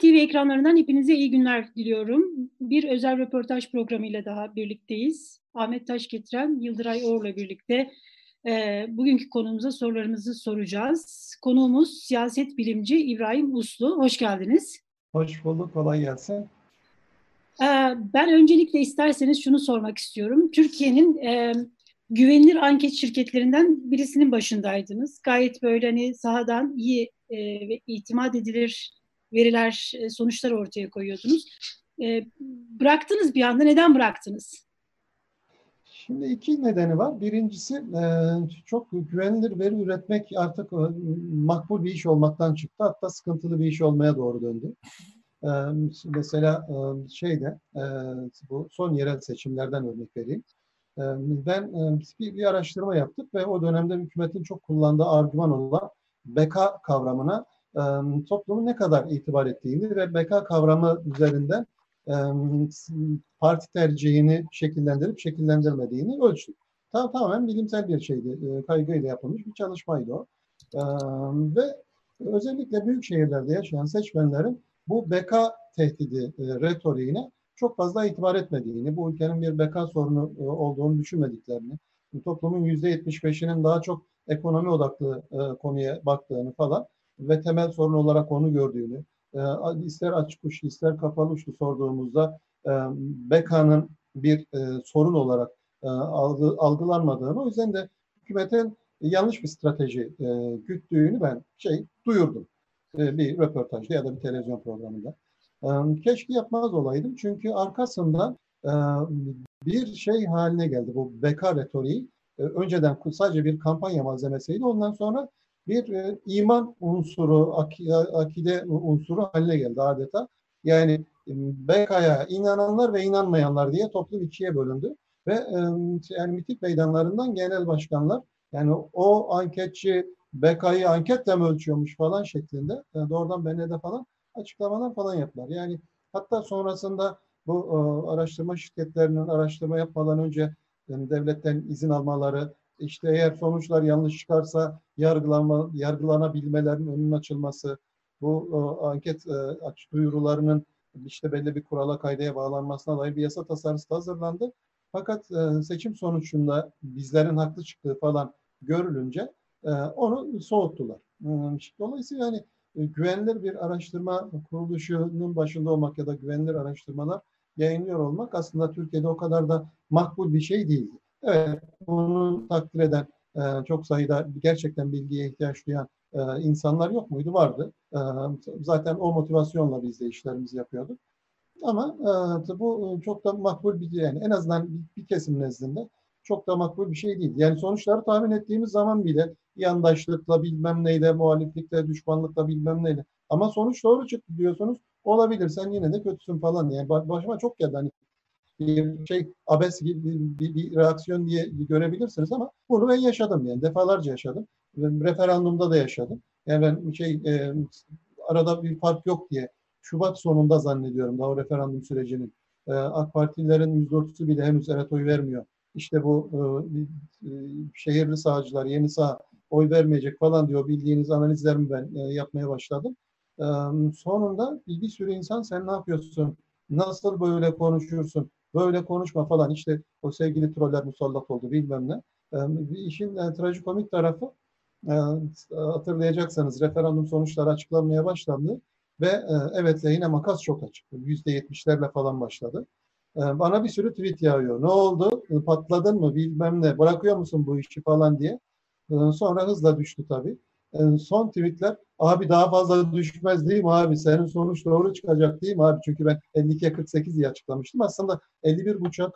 TV ekranlarından hepinize iyi günler diliyorum. Bir özel röportaj programıyla daha birlikteyiz. Ahmet Taş getiren Yıldıray Or'la birlikte e, bugünkü konumuza sorularımızı soracağız. Konuğumuz siyaset bilimci İbrahim Uslu. Hoş geldiniz. Hoş bulduk, kolay gelsin. E, ben öncelikle isterseniz şunu sormak istiyorum. Türkiye'nin e, güvenilir anket şirketlerinden birisinin başındaydınız. Gayet böyle hani sahadan iyi e, ve itimat edilir veriler, e, sonuçlar ortaya koyuyordunuz. E, bıraktınız bir anda. Neden bıraktınız? Şimdi iki nedeni var. Birincisi e, çok güvenilir veri üretmek artık makbul bir iş olmaktan çıktı. Hatta sıkıntılı bir iş olmaya doğru döndü. Mesela şeyde bu son yerel seçimlerden örnek vereyim. Ben bir araştırma yaptık ve o dönemde hükümetin çok kullandığı argüman olan beka kavramına toplumun ne kadar itibar ettiğini ve beka kavramı üzerinden parti tercihini şekillendirip şekillendirmediğini ölçtük. Tam, tamamen bilimsel bir şeydi. Kaygıyla yapılmış bir çalışmaydı o. Ve özellikle büyük şehirlerde yaşayan seçmenlerin bu beka tehdidi retoriğine çok fazla itibar etmediğini, bu ülkenin bir beka sorunu olduğunu düşünmediklerini, toplumun %75'inin daha çok ekonomi odaklı konuya baktığını falan ve temel sorun olarak onu gördüğünü, e, ister açık uçlu ister kapalı uçlu sorduğumuzda e, BK'nın bir e, sorun olarak e, algı, algılanmadığını, o yüzden de hükümetin yanlış bir strateji güttüğünü ben şey duyurdum. Bir röportajda ya da bir televizyon programında. Keşke yapmaz olaydım çünkü arkasında e, bir şey haline geldi bu BK retoriği. Önceden sadece bir kampanya malzemesiydi. Ondan sonra bir e, iman unsuru, akide unsuru haline geldi adeta. Yani e, BK'ya inananlar ve inanmayanlar diye toplum ikiye bölündü. Ve e, yani mitik meydanlarından genel başkanlar yani o anketçi BK'yı anketle mi ölçüyormuş falan şeklinde yani doğrudan BN'de falan açıklamalar falan yaptılar. Yani hatta sonrasında bu e, araştırma şirketlerinin araştırma yapmadan önce yani devletten izin almaları, işte eğer sonuçlar yanlış çıkarsa yargılanma, yargılanabilmelerin önünün açılması, bu e, anket e, aç duyurularının işte belli bir kurala kaydaya bağlanmasına dair bir yasa tasarısı hazırlandı. Fakat e, seçim sonucunda bizlerin haklı çıktığı falan görülünce e, onu soğuttular. E, dolayısıyla yani e, güvenilir bir araştırma kuruluşunun başında olmak ya da güvenilir araştırmalar yayınlıyor olmak aslında Türkiye'de o kadar da makbul bir şey değildi. Evet, bunu takdir eden e, çok sayıda gerçekten bilgiye ihtiyaç duyan e, insanlar yok muydu? Vardı. E, zaten o motivasyonla biz de işlerimizi yapıyorduk. Ama e, bu çok da makbul bir yani en azından bir, bir kesim nezdinde çok da makbul bir şey değil. Yani sonuçları tahmin ettiğimiz zaman bile yandaşlıkla bilmem neyle, muhaliflikle, düşmanlıkla bilmem neyle. Ama sonuç doğru çıktı diyorsunuz. Olabilir sen yine de kötüsün falan. Yani başıma çok geldi. Hani şey abes gibi bir, bir, bir reaksiyon diye görebilirsiniz ama bunu ben yaşadım yani defalarca yaşadım. Referandumda da yaşadım. Yani ben şey e, arada bir fark yok diye Şubat sonunda zannediyorum daha o referandum sürecinin e, AK Partililerin %30'u bile henüz evet oy vermiyor. İşte bu e, e, şehirli sağcılar, yeni sağ oy vermeyecek falan diyor bildiğiniz analizlerimi ben e, yapmaya başladım. E, sonunda bir, bir sürü insan sen ne yapıyorsun? Nasıl böyle konuşuyorsun? Böyle konuşma falan işte o sevgili troller musallat oldu bilmem ne. E, işin e, trajikomik tarafı e, hatırlayacaksanız referandum sonuçları açıklanmaya başlandı ve e, evet yine makas çok açık. Yüzde yetmişlerle falan başladı. E, bana bir sürü tweet yağıyor. Ne oldu? Patladın mı? Bilmem ne. Bırakıyor musun bu işi falan diye. E, sonra hızla düştü tabii. E, son tweetler abi daha fazla düşmez değil mi abi? Senin sonuç doğru çıkacak değil mi abi? Çünkü ben 52'ye 48 diye açıklamıştım. Aslında 51 buçuğa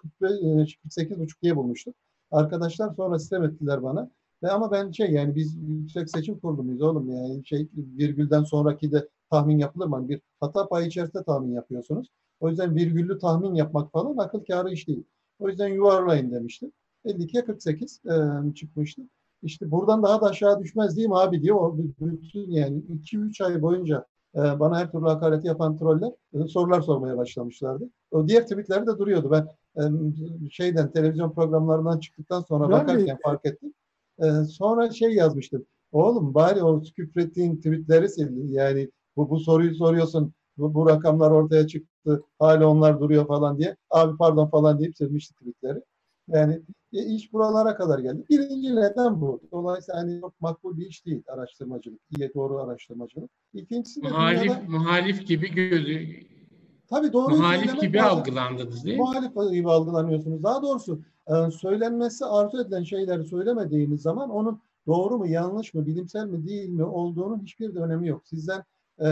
48 buçuk diye bulmuştum. Arkadaşlar sonra sistem ettiler bana. Ve ama ben şey yani biz yüksek seçim kurulumuyuz oğlum yani şey virgülden sonraki de tahmin yapılır mı? Bir hata payı içerisinde tahmin yapıyorsunuz. O yüzden virgüllü tahmin yapmak falan akıl kârı iş değil. O yüzden yuvarlayın demiştim. 52'ye 48 e, çıkmıştı. İşte buradan daha da aşağı düşmez değil mi abi diye o bütün yani 2-3 ay boyunca e, bana her türlü hakareti yapan troller e, sorular sormaya başlamışlardı. O diğer tweetler de duruyordu. Ben e, şeyden televizyon programlarından çıktıktan sonra ben bakarken de... fark ettim. Sonra şey yazmıştım. Oğlum bari o küfrettiğin tweetleri sil. Yani bu, bu soruyu soruyorsun. bu, bu rakamlar ortaya çıktı, hala onlar duruyor falan diye. Abi pardon falan deyip silmişti tweetleri. Yani e, iş buralara kadar geldi. Birinci neden bu. Dolayısıyla hani çok makbul bir iş değil araştırmacılık. İyi doğru araştırmacılık. İkincisi de muhalif, dünyada, muhalif gibi gözü Tabii doğru muhalif gibi bazen, algılandınız değil mi? Muhalif gibi algılanıyorsunuz. Daha doğrusu e, söylenmesi arzu edilen şeyleri söylemediğiniz zaman onun doğru mu, yanlış mı, bilimsel mi, değil mi olduğunun hiçbir de önemi yok. Sizden e,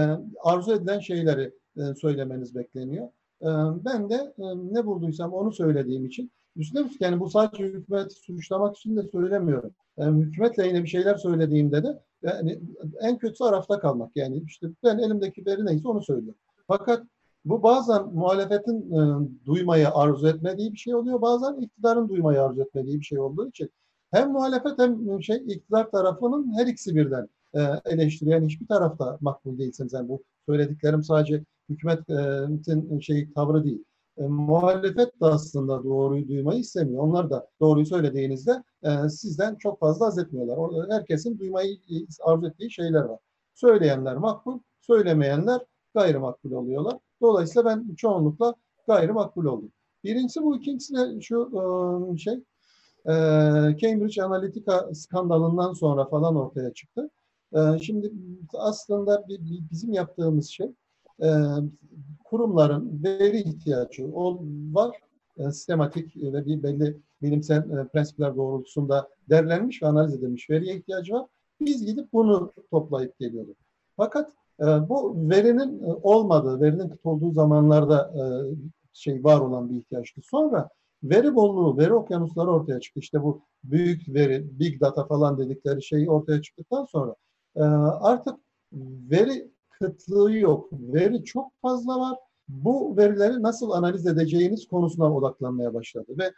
arzu edilen şeyleri e, söylemeniz bekleniyor. E, ben de ne bulduysam onu söylediğim için üstüne yani bu sadece hükümeti suçlamak için de söylemiyorum. Yani hükümetle yine bir şeyler söylediğimde de yani en kötüsü arafta kalmak. Yani işte ben elimdeki veri neyse onu söylüyorum. Fakat bu bazen muhalefetin e, duymayı arzu etmediği bir şey oluyor. Bazen iktidarın duymayı arzu etmediği bir şey olduğu için hem muhalefet hem şey iktidar tarafının her ikisi birden e, eleştiriyen hiçbir tarafta makbul değilsiniz. Yani bu söylediklerim sadece hükümetin şey tavrı değil. E, muhalefet de aslında doğruyu duymayı istemiyor. Onlar da doğruyu söylediğinizde e, sizden çok fazla haz etmiyorlar. Orada herkesin duymayı arzu ettiği şeyler var. Söyleyenler makbul, söylemeyenler gayrimakbul oluyorlar. Dolayısıyla ben çoğunlukla gayrimakbul oldum. Birincisi bu, ikincisi de şu e, şey e, Cambridge Analytica skandalından sonra falan ortaya çıktı. E, şimdi aslında bizim yaptığımız şey kurumların veri ihtiyacı var. Sistematik ve bir belli bilimsel prensipler doğrultusunda derlenmiş ve analiz edilmiş veriye ihtiyacı var. Biz gidip bunu toplayıp geliyorduk. Fakat ee, bu verinin e, olmadığı, verinin kıt olduğu zamanlarda e, şey var olan bir ihtiyaçtı. Sonra veri bolluğu, veri okyanusları ortaya çıktı. İşte bu büyük veri, big data falan dedikleri şey ortaya çıktıktan sonra e, artık veri kıtlığı yok. Veri çok fazla var. Bu verileri nasıl analiz edeceğiniz konusuna odaklanmaya başladı. Ve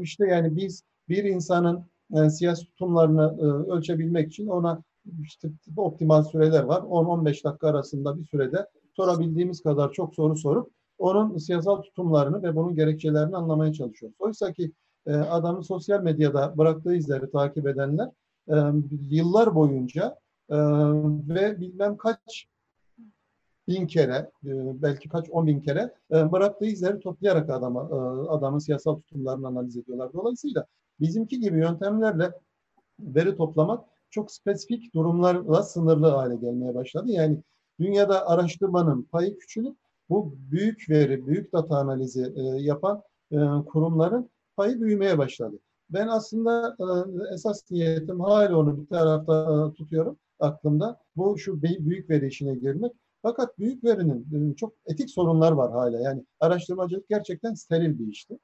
işte yani biz bir insanın siyasi tutumlarını ölçebilmek için ona işte optimal süreler var. 10-15 dakika arasında bir sürede sorabildiğimiz kadar çok soru sorup onun siyasal tutumlarını ve bunun gerekçelerini anlamaya çalışıyoruz. Oysa ki e, adamın sosyal medyada bıraktığı izleri takip edenler e, yıllar boyunca e, ve bilmem kaç bin kere, e, belki kaç on bin kere e, bıraktığı izleri toplayarak adama, e, adamın siyasal tutumlarını analiz ediyorlar. Dolayısıyla bizimki gibi yöntemlerle veri toplamak çok spesifik durumlarla sınırlı hale gelmeye başladı. Yani dünyada araştırmanın payı küçülüp bu büyük veri, büyük data analizi e, yapan kurumların payı büyümeye başladı. Ben aslında esas niyetim hala onu bir tarafta tutuyorum aklımda. Bu şu büyük veri işine girmek. Fakat büyük verinin e, çok etik sorunlar var hala. Yani araştırmacılık gerçekten steril bir işti.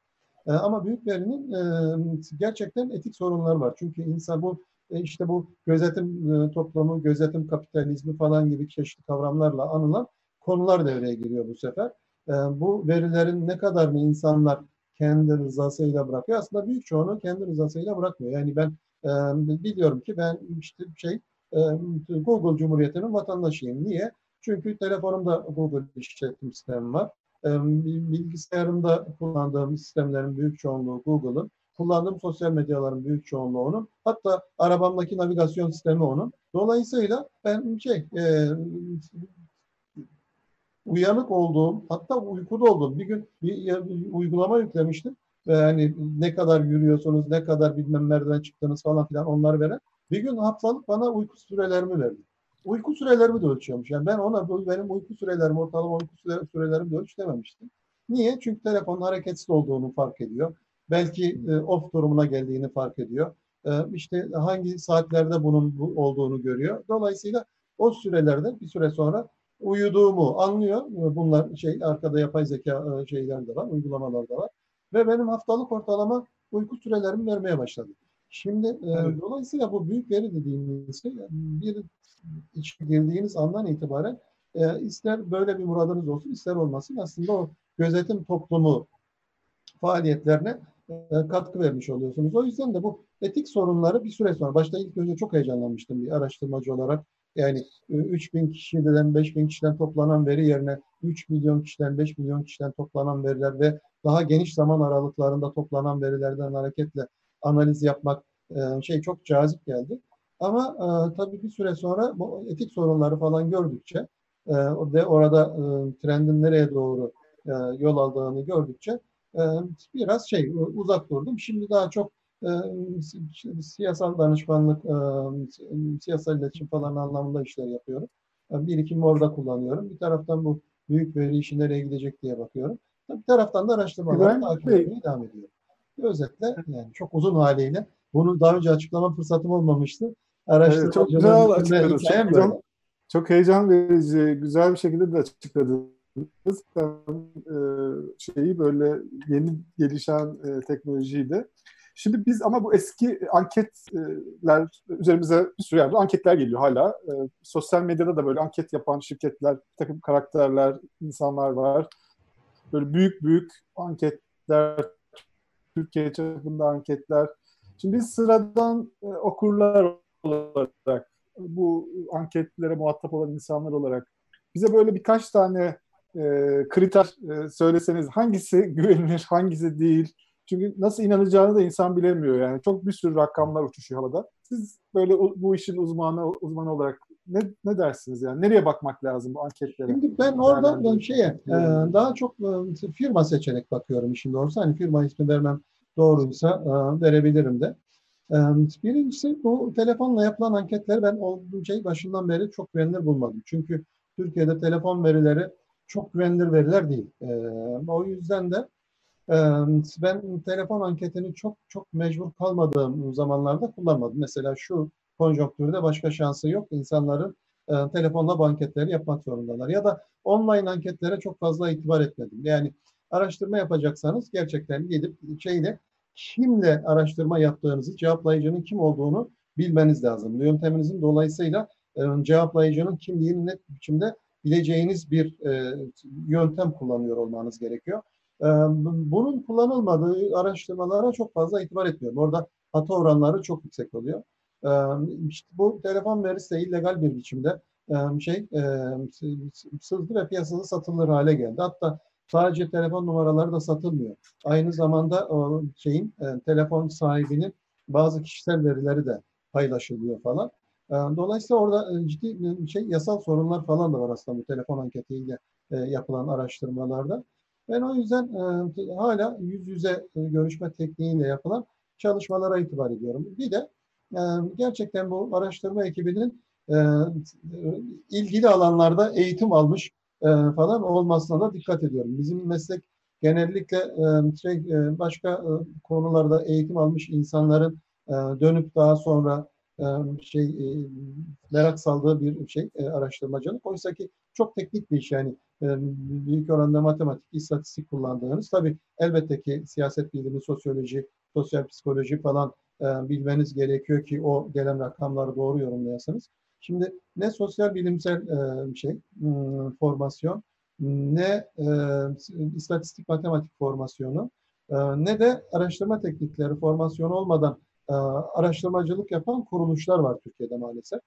E, ama büyük verinin e, gerçekten etik sorunlar var. Çünkü insan bu işte bu gözetim toplumu, gözetim kapitalizmi falan gibi çeşitli kavramlarla anılan konular devreye giriyor bu sefer. Bu verilerin ne kadarını insanlar kendi rızasıyla bırakıyor. Aslında büyük çoğunu kendi rızasıyla bırakmıyor. Yani ben biliyorum ki ben işte şey Google Cumhuriyeti'nin vatandaşıyım. Niye? Çünkü telefonumda Google işletim sistemi var. Bilgisayarımda kullandığım sistemlerin büyük çoğunluğu Google'ın. Kullandığım sosyal medyaların büyük çoğunluğu onun. Hatta arabamdaki navigasyon sistemi onun. Dolayısıyla ben şey e, uyanık olduğum, hatta uykuda olduğum bir gün bir, bir uygulama yüklemiştim. Ve hani ne kadar yürüyorsunuz, ne kadar bilmem nereden çıktınız falan filan onları veren. Bir gün haftalık bana uyku sürelerimi verdi. Uyku sürelerimi de ölçüyormuş. Yani ben ona benim uyku sürelerimi, ortalama uyku sürelerimi de ölç dememiştim. Niye? Çünkü telefonun hareketsiz olduğunu fark ediyor belki e, off durumuna geldiğini fark ediyor. E, işte hangi saatlerde bunun bu, olduğunu görüyor. Dolayısıyla o sürelerde bir süre sonra uyuduğumu anlıyor. Bunlar şey arkada yapay zeka e, şeyler de var, uygulamalar da var. Ve benim haftalık ortalama uyku sürelerimi vermeye başladı. Şimdi e, dolayısıyla bu büyük veri dediğimiz şey bir iç girdiğiniz andan itibaren e, ister böyle bir muradınız olsun ister olmasın aslında o gözetim toplumu faaliyetlerine e, katkı vermiş oluyorsunuz. O yüzden de bu etik sorunları bir süre sonra, başta ilk önce çok heyecanlanmıştım bir araştırmacı olarak. Yani 3 e, bin kişiden 5 bin kişiden toplanan veri yerine 3 milyon kişiden 5 milyon kişiden toplanan veriler ve daha geniş zaman aralıklarında toplanan verilerden hareketle analiz yapmak e, şey çok cazip geldi. Ama tabii bir süre sonra bu etik sorunları falan gördükçe e, ve orada e, trendin nereye doğru e, yol aldığını gördükçe e, biraz şey uzak durdum. Şimdi daha çok e, siyasal danışmanlık, e, siyasal iletişim falan anlamında işler yapıyorum. Yani birikimi orada kullanıyorum. Bir taraftan bu büyük veri işi nereye gidecek diye bakıyorum. Bir taraftan da araştırmaları takip etmeye devam ediyorum. Özetle yani çok uzun haliyle bunu daha önce açıklama fırsatım olmamıştı. Evet, çok güzel açıkladınız. Çok, heyecan, çok heyecan verici, güzel bir şekilde de açıkladınız. E, şeyi böyle yeni gelişen e, teknolojiyi de. Şimdi biz ama bu eski anketler üzerimize bir sürü yerde anketler geliyor hala. E, sosyal medyada da böyle anket yapan şirketler, bir takım karakterler, insanlar var. Böyle büyük büyük anketler, Türkiye çapında anketler. Şimdi biz sıradan e, okurlar olarak, bu anketlere muhatap olan insanlar olarak bize böyle birkaç tane e, kriter e, söyleseniz hangisi güvenilir, hangisi değil. Çünkü nasıl inanacağını da insan bilemiyor yani. Çok bir sürü rakamlar uçuşuyor havada. Siz böyle bu işin uzmanı uzmanı olarak ne, ne dersiniz yani? Nereye bakmak lazım bu anketlere? Şimdi ben orada ben şeye e, daha çok e, firma seçerek bakıyorum işin doğrusu. Hani firma ismi vermem doğruysa e, verebilirim de. E, birincisi bu telefonla yapılan anketleri ben oldukça başından beri çok güvenilir bulmadım. Çünkü Türkiye'de telefon verileri çok güvenilir veriler değil. E, o yüzden de ben telefon anketini çok çok mecbur kalmadığım zamanlarda kullanmadım. Mesela şu konjonktürde başka şansı yok. İnsanların telefonla bu anketleri yapmak zorundalar. Ya da online anketlere çok fazla itibar etmedim. Yani araştırma yapacaksanız gerçekten gidip şeyle kimle araştırma yaptığınızı, cevaplayıcının kim olduğunu bilmeniz lazım. Yönteminizin dolayısıyla cevaplayıcının kimliğini net biçimde bileceğiniz bir yöntem kullanıyor olmanız gerekiyor. Ee, bunun kullanılmadığı araştırmalara çok fazla itibar etmiyorum. Orada hata oranları çok yüksek oluyor. Ee, işte bu telefon verisi de illegal bir biçimde e, şey e, sızdı ve piyasada satılır hale geldi. Hatta sadece telefon numaraları da satılmıyor. Aynı zamanda şeyin e, telefon sahibinin bazı kişisel verileri de paylaşılıyor falan. Dolayısıyla orada ciddi şey yasal sorunlar falan da var aslında bu telefon anketiyle yapılan araştırmalarda. Ben o yüzden e, hala yüz yüze e, görüşme tekniğiyle yapılan çalışmalara itibar ediyorum. Bir de e, gerçekten bu araştırma ekibinin e, ilgili alanlarda eğitim almış e, falan olmasına da dikkat ediyorum. Bizim meslek genellikle e, şey, e, başka e, konularda eğitim almış insanların e, dönüp daha sonra şey merak saldığı bir şey araştırmacılık. Oysa ki çok teknik bir iş yani büyük oranda matematik, istatistik kullandığınız. Tabii elbette ki siyaset bilimi, sosyoloji, sosyal psikoloji falan bilmeniz gerekiyor ki o gelen rakamları doğru yorumlayasınız. Şimdi ne sosyal bilimsel şey formasyon ne istatistik matematik formasyonu ne de araştırma teknikleri formasyonu olmadan araştırmacılık yapan kuruluşlar var Türkiye'de maalesef.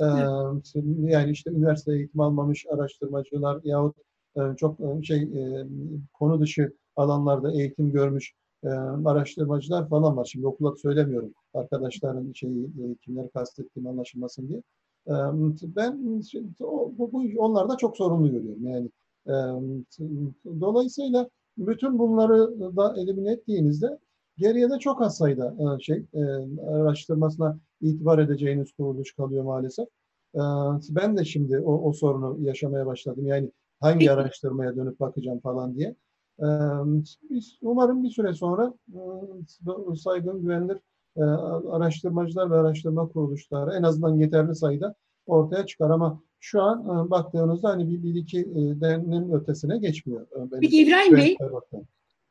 Yani işte üniversite eğitim almamış araştırmacılar yahut çok şey konu dışı alanlarda eğitim görmüş araştırmacılar falan var. Şimdi okula söylemiyorum arkadaşların şeyi kimleri kastettiğim anlaşılmasın diye. Ben bu, bu onlarda çok sorunlu görüyorum. Yani dolayısıyla bütün bunları da elimine ettiğinizde Geriye de çok az sayıda şey araştırmasına itibar edeceğiniz kuruluş kalıyor maalesef. E, ben de şimdi o, o sorunu yaşamaya başladım. Yani hangi araştırmaya dönüp bakacağım falan diye. Umarım bir süre sonra saygın güvenilir araştırmacılar ve araştırma kuruluşları en azından yeterli sayıda ortaya çıkar ama şu an baktığınızda hani bir, bir iki denenin ötesine geçmiyor. Peki İbrahim Bey,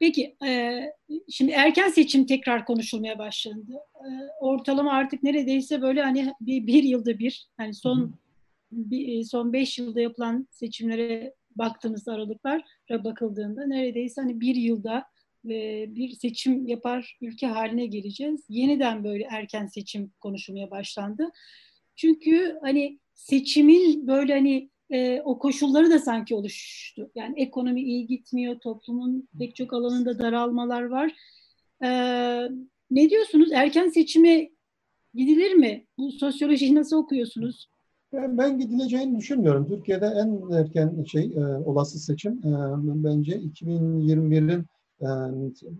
Peki, e, şimdi erken seçim tekrar konuşulmaya başlandı. E, ortalama artık neredeyse böyle hani bir, bir yılda bir, hani son bir, e, son beş yılda yapılan seçimlere baktığımızda aralıklar bakıldığında neredeyse hani bir yılda e, bir seçim yapar ülke haline geleceğiz. Yeniden böyle erken seçim konuşulmaya başlandı. Çünkü hani seçimin böyle hani e, o koşulları da sanki oluştu. Yani ekonomi iyi gitmiyor, toplumun pek çok alanında daralmalar var. E, ne diyorsunuz? Erken seçime gidilir mi? Bu sosyolojiyi nasıl okuyorsunuz? Ben gidileceğini düşünmüyorum. Türkiye'de en erken şey e, olası seçim e, bence 2021'in e,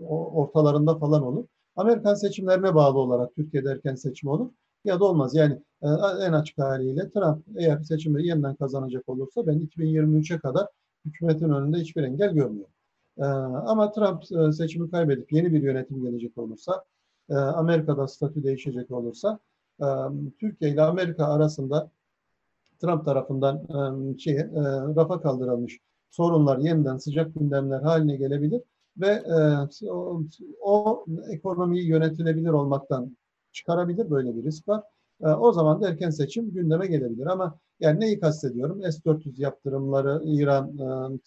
ortalarında falan olur. Amerikan seçimlerine bağlı olarak Türkiye'de erken seçim olur ya da olmaz. Yani e, en açık haliyle Trump eğer seçimleri yeniden kazanacak olursa ben 2023'e kadar hükümetin önünde hiçbir engel görmüyorum. E, ama Trump e, seçimi kaybedip yeni bir yönetim gelecek olursa, Amerika'da statü değişecek olursa, Türkiye ile Amerika arasında Trump tarafından şeye, e, rafa kaldırılmış sorunlar yeniden sıcak gündemler haline gelebilir ve o ekonomiyi yönetilebilir olmaktan çıkarabilir böyle bir risk var. E, o zaman da erken seçim gündeme gelebilir ama yani neyi kastediyorum? S-400 yaptırımları, İran, e,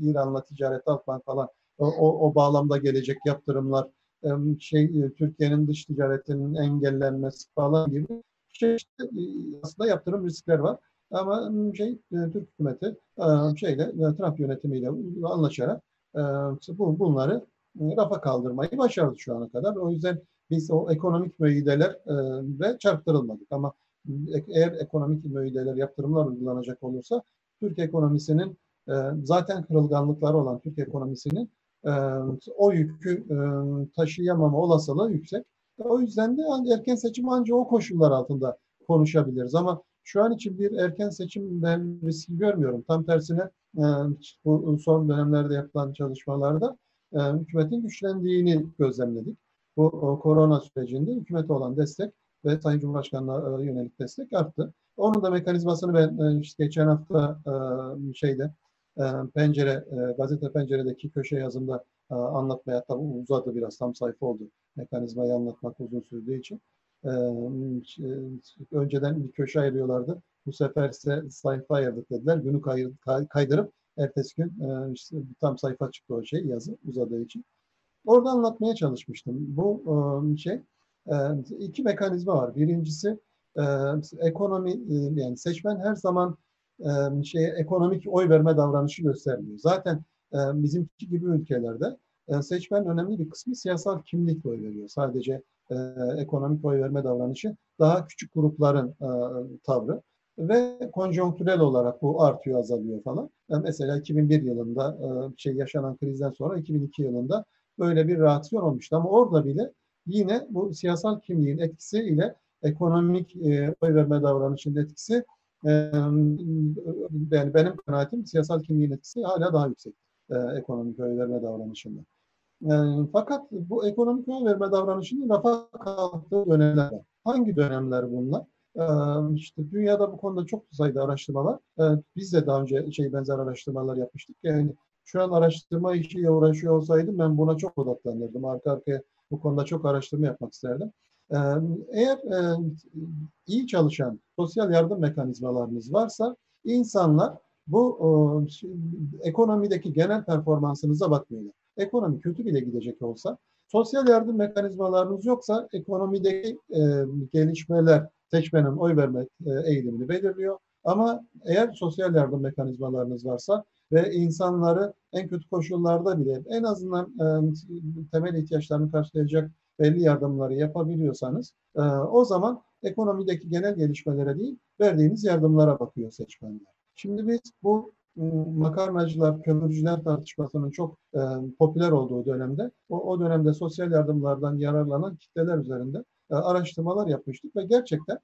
İran'la ticaret altman falan o, o, bağlamda gelecek yaptırımlar, e, şey e, Türkiye'nin dış ticaretinin engellenmesi falan gibi çeşitli e, aslında yaptırım riskler var. Ama şey Türk hükümeti şeyle Trump yönetimiyle anlaşarak bu bunları rafa kaldırmayı başardı şu ana kadar. O yüzden biz o ekonomik müeyyidelerle çarptırılmadık. Ama eğer ekonomik müeyyideler, yaptırımlar uygulanacak olursa Türk ekonomisinin zaten kırılganlıkları olan Türk ekonomisinin o yükü taşıyamama olasılığı yüksek. O yüzden de erken seçim ancak o koşullar altında konuşabiliriz. Ama şu an için bir erken seçim ben riski görmüyorum. Tam tersine bu son dönemlerde yapılan çalışmalarda hükümetin güçlendiğini gözlemledik. Bu korona sürecinde hükümete olan destek ve Sayın Cumhurbaşkanı'na yönelik destek arttı. Onun da mekanizmasını ben işte geçen hafta şeyde pencere, gazete penceredeki köşe yazımda anlatmaya tabi uzadı biraz tam sayfa oldu. Mekanizmayı anlatmak uzun sürdüğü için. Önceden bir köşe ayırıyorlardı. Bu sefer ise sayfa ayırdık dediler. Günü kaydırıp ertesi gün işte tam sayfa çıktı o şey yazı uzadığı için. Orada anlatmaya çalışmıştım. Bu şey iki mekanizma var. Birincisi ekonomi yani seçmen her zaman şey ekonomik oy verme davranışı göstermiyor. Zaten bizimki gibi ülkelerde seçmen önemli bir kısmı siyasal kimlikle oy veriyor. Sadece ekonomik oy verme davranışı daha küçük grupların tavrı ve konjonktürel olarak bu artıyor azalıyor falan. mesela 2001 yılında şey yaşanan krizden sonra 2002 yılında böyle bir reaksiyon olmuştu ama orada bile yine bu siyasal kimliğin etkisi ile ekonomik oy verme davranışının etkisi yani benim kanaatim siyasal kimliğin etkisi hala daha yüksek e, ekonomik oy verme davranışında. E, fakat bu ekonomik oy verme davranışının rafa kalktığı dönemler. Hangi dönemler bunlar? E, işte dünyada bu konuda çok sayıda araştırma var. E, biz de daha önce şey benzer araştırmalar yapmıştık. Yani şu an araştırma işiyle uğraşıyor olsaydım ben buna çok odaklanırdım. Arka arkaya bu konuda çok araştırma yapmak isterdim. Eğer iyi çalışan sosyal yardım mekanizmalarınız varsa insanlar bu ekonomideki genel performansınıza bakmıyorlar. Ekonomi kötü bile gidecek olsa sosyal yardım mekanizmalarınız yoksa ekonomideki gelişmeler seçmenin oy verme eğilimini belirliyor. Ama eğer sosyal yardım mekanizmalarınız varsa ve insanları en kötü koşullarda bile en azından temel ihtiyaçlarını karşılayacak belli yardımları yapabiliyorsanız e, o zaman ekonomideki genel gelişmelere değil verdiğiniz yardımlara bakıyor seçmenler. Şimdi biz bu makarnacılar, kömürcüler tartışmasının çok e, popüler olduğu dönemde o, o dönemde sosyal yardımlardan yararlanan kitleler üzerinde e, araştırmalar yapmıştık ve gerçekten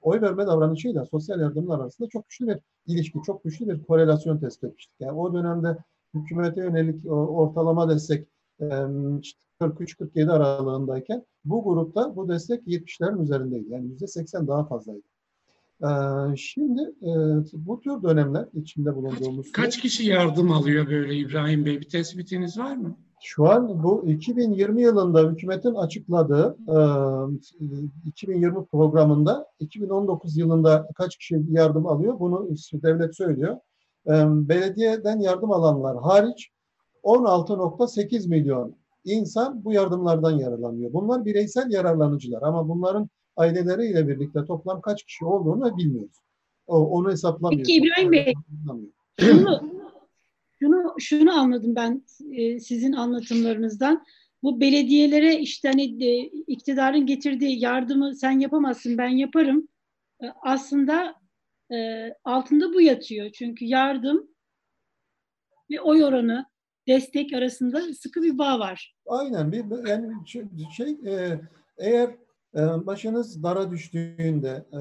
oy verme davranışıyla sosyal yardımlar arasında çok güçlü bir ilişki, çok güçlü bir korelasyon tespit etmiştik. Yani o dönemde hükümete yönelik ortalama destek 43-47 aralığındayken bu grupta bu destek 70'lerin üzerindeydi. Yani %80 daha fazlaydı. Şimdi bu tür dönemler içinde bulunduğumuz... Kaç, kaç kişi yardım alıyor böyle İbrahim Bey? Bir tespitiniz var mı? Şu an bu 2020 yılında hükümetin açıkladığı 2020 programında 2019 yılında kaç kişi yardım alıyor bunu devlet söylüyor. Belediyeden yardım alanlar hariç 16.8 milyon insan bu yardımlardan yararlanıyor. Bunlar bireysel yararlanıcılar ama bunların aileleriyle birlikte toplam kaç kişi olduğunu bilmiyoruz. O, onu hesaplamıyoruz. Peki İbrahim Bey, şunu, şunu, şunu anladım ben e, sizin anlatımlarınızdan. Bu belediyelere işte hani e, iktidarın getirdiği yardımı sen yapamazsın ben yaparım e, aslında e, altında bu yatıyor. Çünkü yardım ve oy oranı, destek arasında sıkı bir bağ var. Aynen bir yani şey e, eğer e, başınız dara düştüğünde e,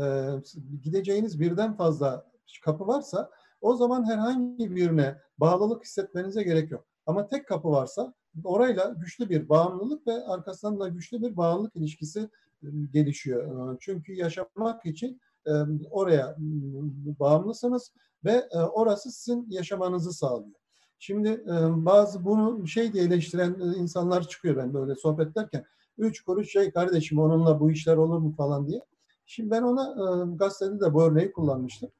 gideceğiniz birden fazla kapı varsa o zaman herhangi birine bağlılık hissetmenize gerek yok. Ama tek kapı varsa orayla güçlü bir bağımlılık ve arkasından da güçlü bir bağımlılık ilişkisi e, gelişiyor. E, çünkü yaşamak için e, oraya bağımlısınız ve orası sizin yaşamanızı sağlıyor. Şimdi bazı bunu şey diye eleştiren insanlar çıkıyor ben böyle sohbet ederken. Üç kuruş şey kardeşim onunla bu işler olur mu falan diye. Şimdi ben ona gazetede de bu örneği kullanmıştım.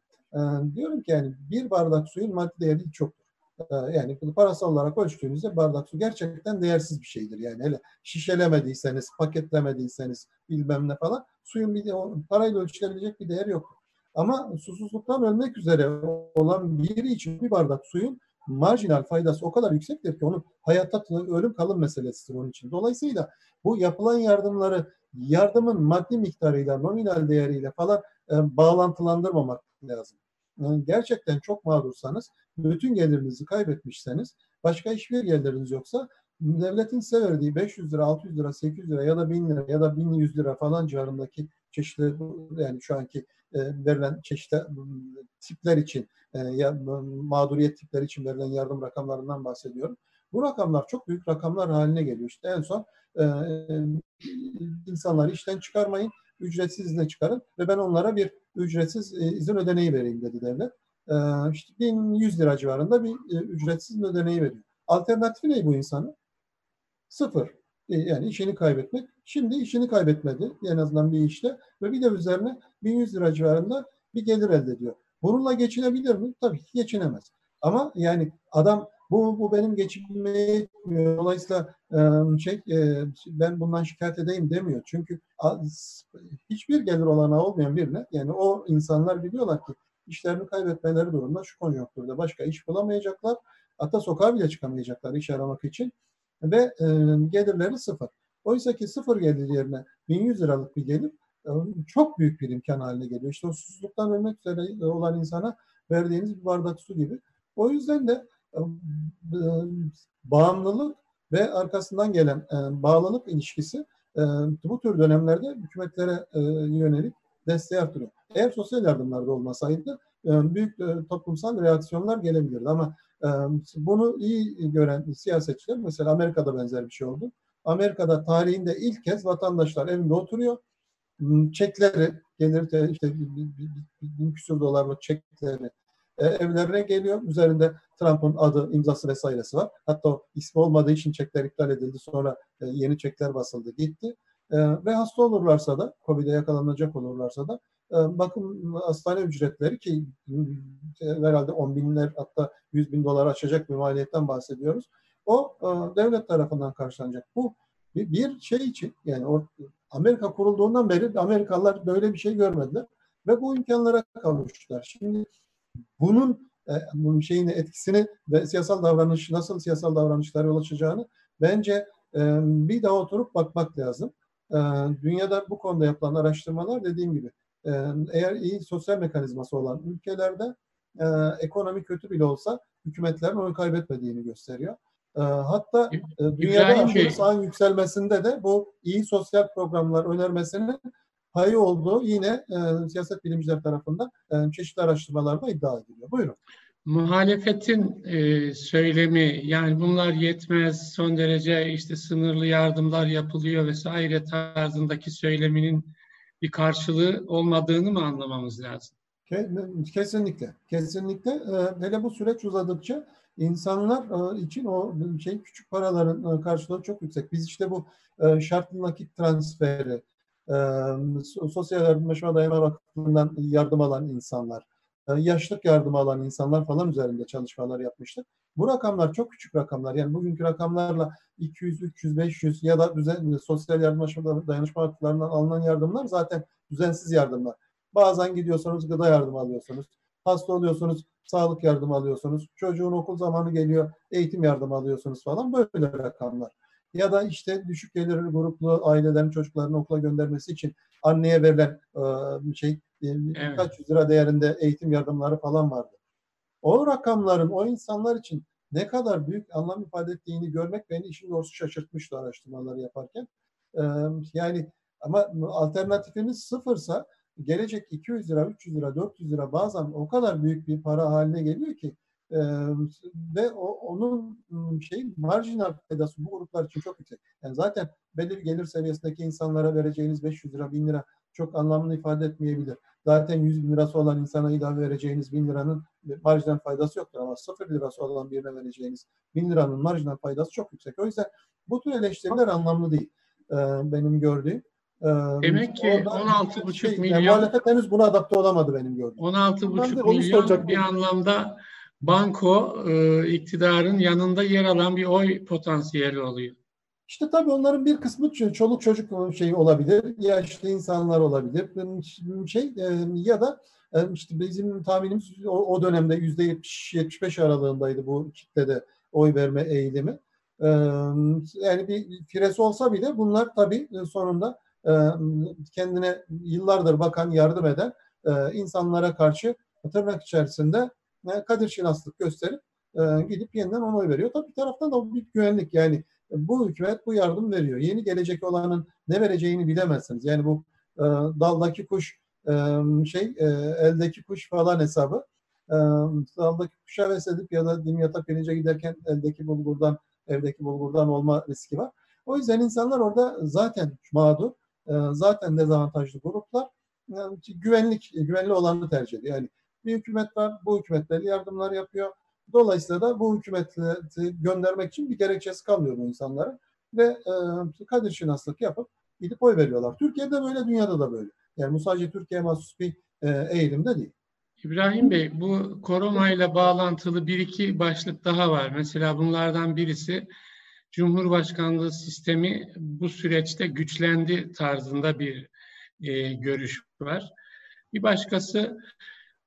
Diyorum ki yani bir bardak suyun maddi değeri çoktur. Ee, yani bunu parasal olarak ölçtüğünüzde bardak su gerçekten değersiz bir şeydir. Yani hele şişelemediyseniz, paketlemediyseniz bilmem ne falan suyun bir de, parayla ölçülebilecek bir değer yok. Ama susuzluktan ölmek üzere olan biri için bir bardak suyun marjinal faydası o kadar yüksektir ki onun hayatta ölüm kalım meselesidir onun için. Dolayısıyla bu yapılan yardımları yardımın maddi miktarıyla, nominal değeriyle falan e, bağlantılandırmamak lazım gerçekten çok mağdursanız, bütün gelirinizi kaybetmişseniz, başka hiçbir geliriniz yoksa devletin size verdiği 500 lira, 600 lira, 800 lira ya da 1000 lira ya da 1100 lira falan civarındaki çeşitli yani şu anki e, verilen çeşitli tipler için e, ya, mağduriyet tipleri için verilen yardım rakamlarından bahsediyorum. Bu rakamlar çok büyük rakamlar haline geliyor. İşte en son e, insanları işten çıkarmayın, ücretsiz izne çıkarın ve ben onlara bir ücretsiz e, izin ödeneği vereyim dedi devlet. E, işte 1100 lira civarında bir e, ücretsiz ödeneği veriyor. Alternatifi ne bu insanın? Sıfır. E, yani işini kaybetmek. Şimdi işini kaybetmedi en azından bir işte ve bir de üzerine 1100 lira civarında bir gelir elde ediyor. Bununla geçinebilir mi? Tabii ki geçinemez. Ama yani adam bu, bu benim geçimime yetmiyor. Dolayısıyla şey, ben bundan şikayet edeyim demiyor. Çünkü hiçbir gelir olanağı olmayan birine yani o insanlar biliyorlar ki işlerini kaybetmeleri durumunda şu konjonktürde başka iş bulamayacaklar. Hatta sokağa bile çıkamayacaklar iş aramak için ve gelirleri sıfır. Oysa ki sıfır gelir yerine 1100 liralık bir gelir çok büyük bir imkan haline geliyor. İşte o susuzluktan ölmek üzere olan insana verdiğiniz bir bardak su gibi. O yüzden de bağımlılık ve arkasından gelen e, bağlılık ilişkisi e, bu tür dönemlerde hükümetlere e, yönelik desteği artırıyor. Eğer sosyal yardımlarda olmasaydı e, büyük e, toplumsal reaksiyonlar gelebilirdi ama e, bunu iyi gören siyasetçiler mesela Amerika'da benzer bir şey oldu. Amerika'da tarihinde ilk kez vatandaşlar evinde oturuyor. Çekleri gelir işte bin küsur dolarlık çekleri e, evlerine geliyor. Üzerinde Trump'ın adı, imzası vesairesi var. Hatta ismi olmadığı için çekler iptal edildi. Sonra e, yeni çekler basıldı, gitti. E, ve hasta olurlarsa da, COVID'e yakalanacak olurlarsa da e, bakın hastane ücretleri ki e, herhalde 10 binler hatta 100 bin dolar açacak bir maliyetten bahsediyoruz. O e, devlet tarafından karşılanacak. Bu bir, bir şey için yani o, Amerika kurulduğundan beri Amerikalılar böyle bir şey görmediler ve bu imkanlara kavuştular. Şimdi bunun e, bunun şeyini etkisini ve siyasal davranış nasıl siyasal davranışlara yol açacağını bence e, bir daha oturup bakmak lazım. E, dünyada bu konuda yapılan araştırmalar dediğim gibi eğer iyi sosyal mekanizması olan ülkelerde ekonomi kötü bile olsa hükümetlerin oy kaybetmediğini gösteriyor. Hatta dünyada sağın yükselmesinde de bu iyi sosyal programlar önermesinin payı olduğu yine e, siyaset bilimciler tarafından e, çeşitli araştırmalarda iddia ediliyor. Buyurun. Muhalefetin e, söylemi yani bunlar yetmez son derece işte sınırlı yardımlar yapılıyor vesaire tarzındaki söyleminin bir karşılığı olmadığını mı anlamamız lazım? Kesinlikle. Kesinlikle. E, hele bu süreç uzadıkça insanlar e, için o şey küçük paraların e, karşılığı çok yüksek. Biz işte bu şartlı nakit transferi, sosyal yardımlaşma dayanma vakfından yardım alan insanlar, yaşlık yardım alan insanlar falan üzerinde çalışmalar yapmıştık. Bu rakamlar çok küçük rakamlar. Yani bugünkü rakamlarla 200, 300, 500 ya da düzen, sosyal yardımlaşma dayanışma vakıflarından alınan yardımlar zaten düzensiz yardımlar. Bazen gidiyorsunuz gıda yardımı alıyorsunuz. Hasta oluyorsunuz sağlık yardımı alıyorsunuz. Çocuğun okul zamanı geliyor eğitim yardımı alıyorsunuz falan böyle rakamlar ya da işte düşük gelirli gruplu ailelerin çocuklarını okula göndermesi için anneye verilen e, şey evet. kaç yüz lira değerinde eğitim yardımları falan vardı. O rakamların o insanlar için ne kadar büyük anlam ifade ettiğini görmek beni işin doğrusu şaşırtmıştı araştırmaları yaparken. Yani ama alternatifimiz sıfırsa gelecek 200 lira, 300 lira, 400 lira bazen o kadar büyük bir para haline geliyor ki e, ve o, onun şey marjinal faydası bu gruplar için çok yüksek. Yani zaten belli bir gelir seviyesindeki insanlara vereceğiniz 500 lira, 1000 lira çok anlamlı ifade etmeyebilir. Zaten 100 bin lirası olan insana ilave vereceğiniz 1000 liranın marjinal faydası yoktur ama 0 lirası olan birine vereceğiniz 1000 liranın marjinal faydası çok yüksek. O yüzden bu tür eleştiriler anlamlı değil. Ee, benim gördüğüm. Ee, Demek ki 16,5 şey, milyon yani muhalefet henüz buna adapte olamadı benim gördüğüm. 16,5 milyon bir anlamda banko e, iktidarın yanında yer alan bir oy potansiyeli oluyor. İşte tabii onların bir kısmı çoluk çocuk şey olabilir, yaşlı insanlar olabilir, şey e, ya da e, işte bizim tahminimiz o, dönemde yüzde 70-75 aralığındaydı bu kitlede oy verme eğilimi. E, yani bir firesi olsa bile bunlar tabii sonunda kendine yıllardır bakan, yardım eden insanlara karşı tırnak içerisinde kadir şinaslık gösterip gidip yeniden ona oy veriyor. Tabii bir taraftan da bir güvenlik yani bu hükümet bu yardım veriyor. Yeni gelecek olanın ne vereceğini bilemezsiniz. Yani bu e, daldaki kuş e, şey e, eldeki kuş falan hesabı. E, daldaki kuşa vesledip ya da dimyata pirince giderken eldeki bulgurdan evdeki bulgurdan olma riski var. O yüzden insanlar orada zaten mağdur, e, zaten dezavantajlı gruplar yani güvenlik güvenli olanı tercih ediyor. Yani bir hükümet var, bu hükümetler yardımlar yapıyor Dolayısıyla da bu hükümeti göndermek için bir gerekçesi kalmıyor bu insanlara ve e, kadir şinaslık yapıp gidip oy veriyorlar. Türkiye'de böyle, dünyada da böyle. Yani bu sadece Türkiye mahsus bir e, eğilimde değil. İbrahim Bey, bu korona ile bağlantılı bir iki başlık daha var. Mesela bunlardan birisi Cumhurbaşkanlığı sistemi bu süreçte güçlendi tarzında bir e, görüş var. Bir başkası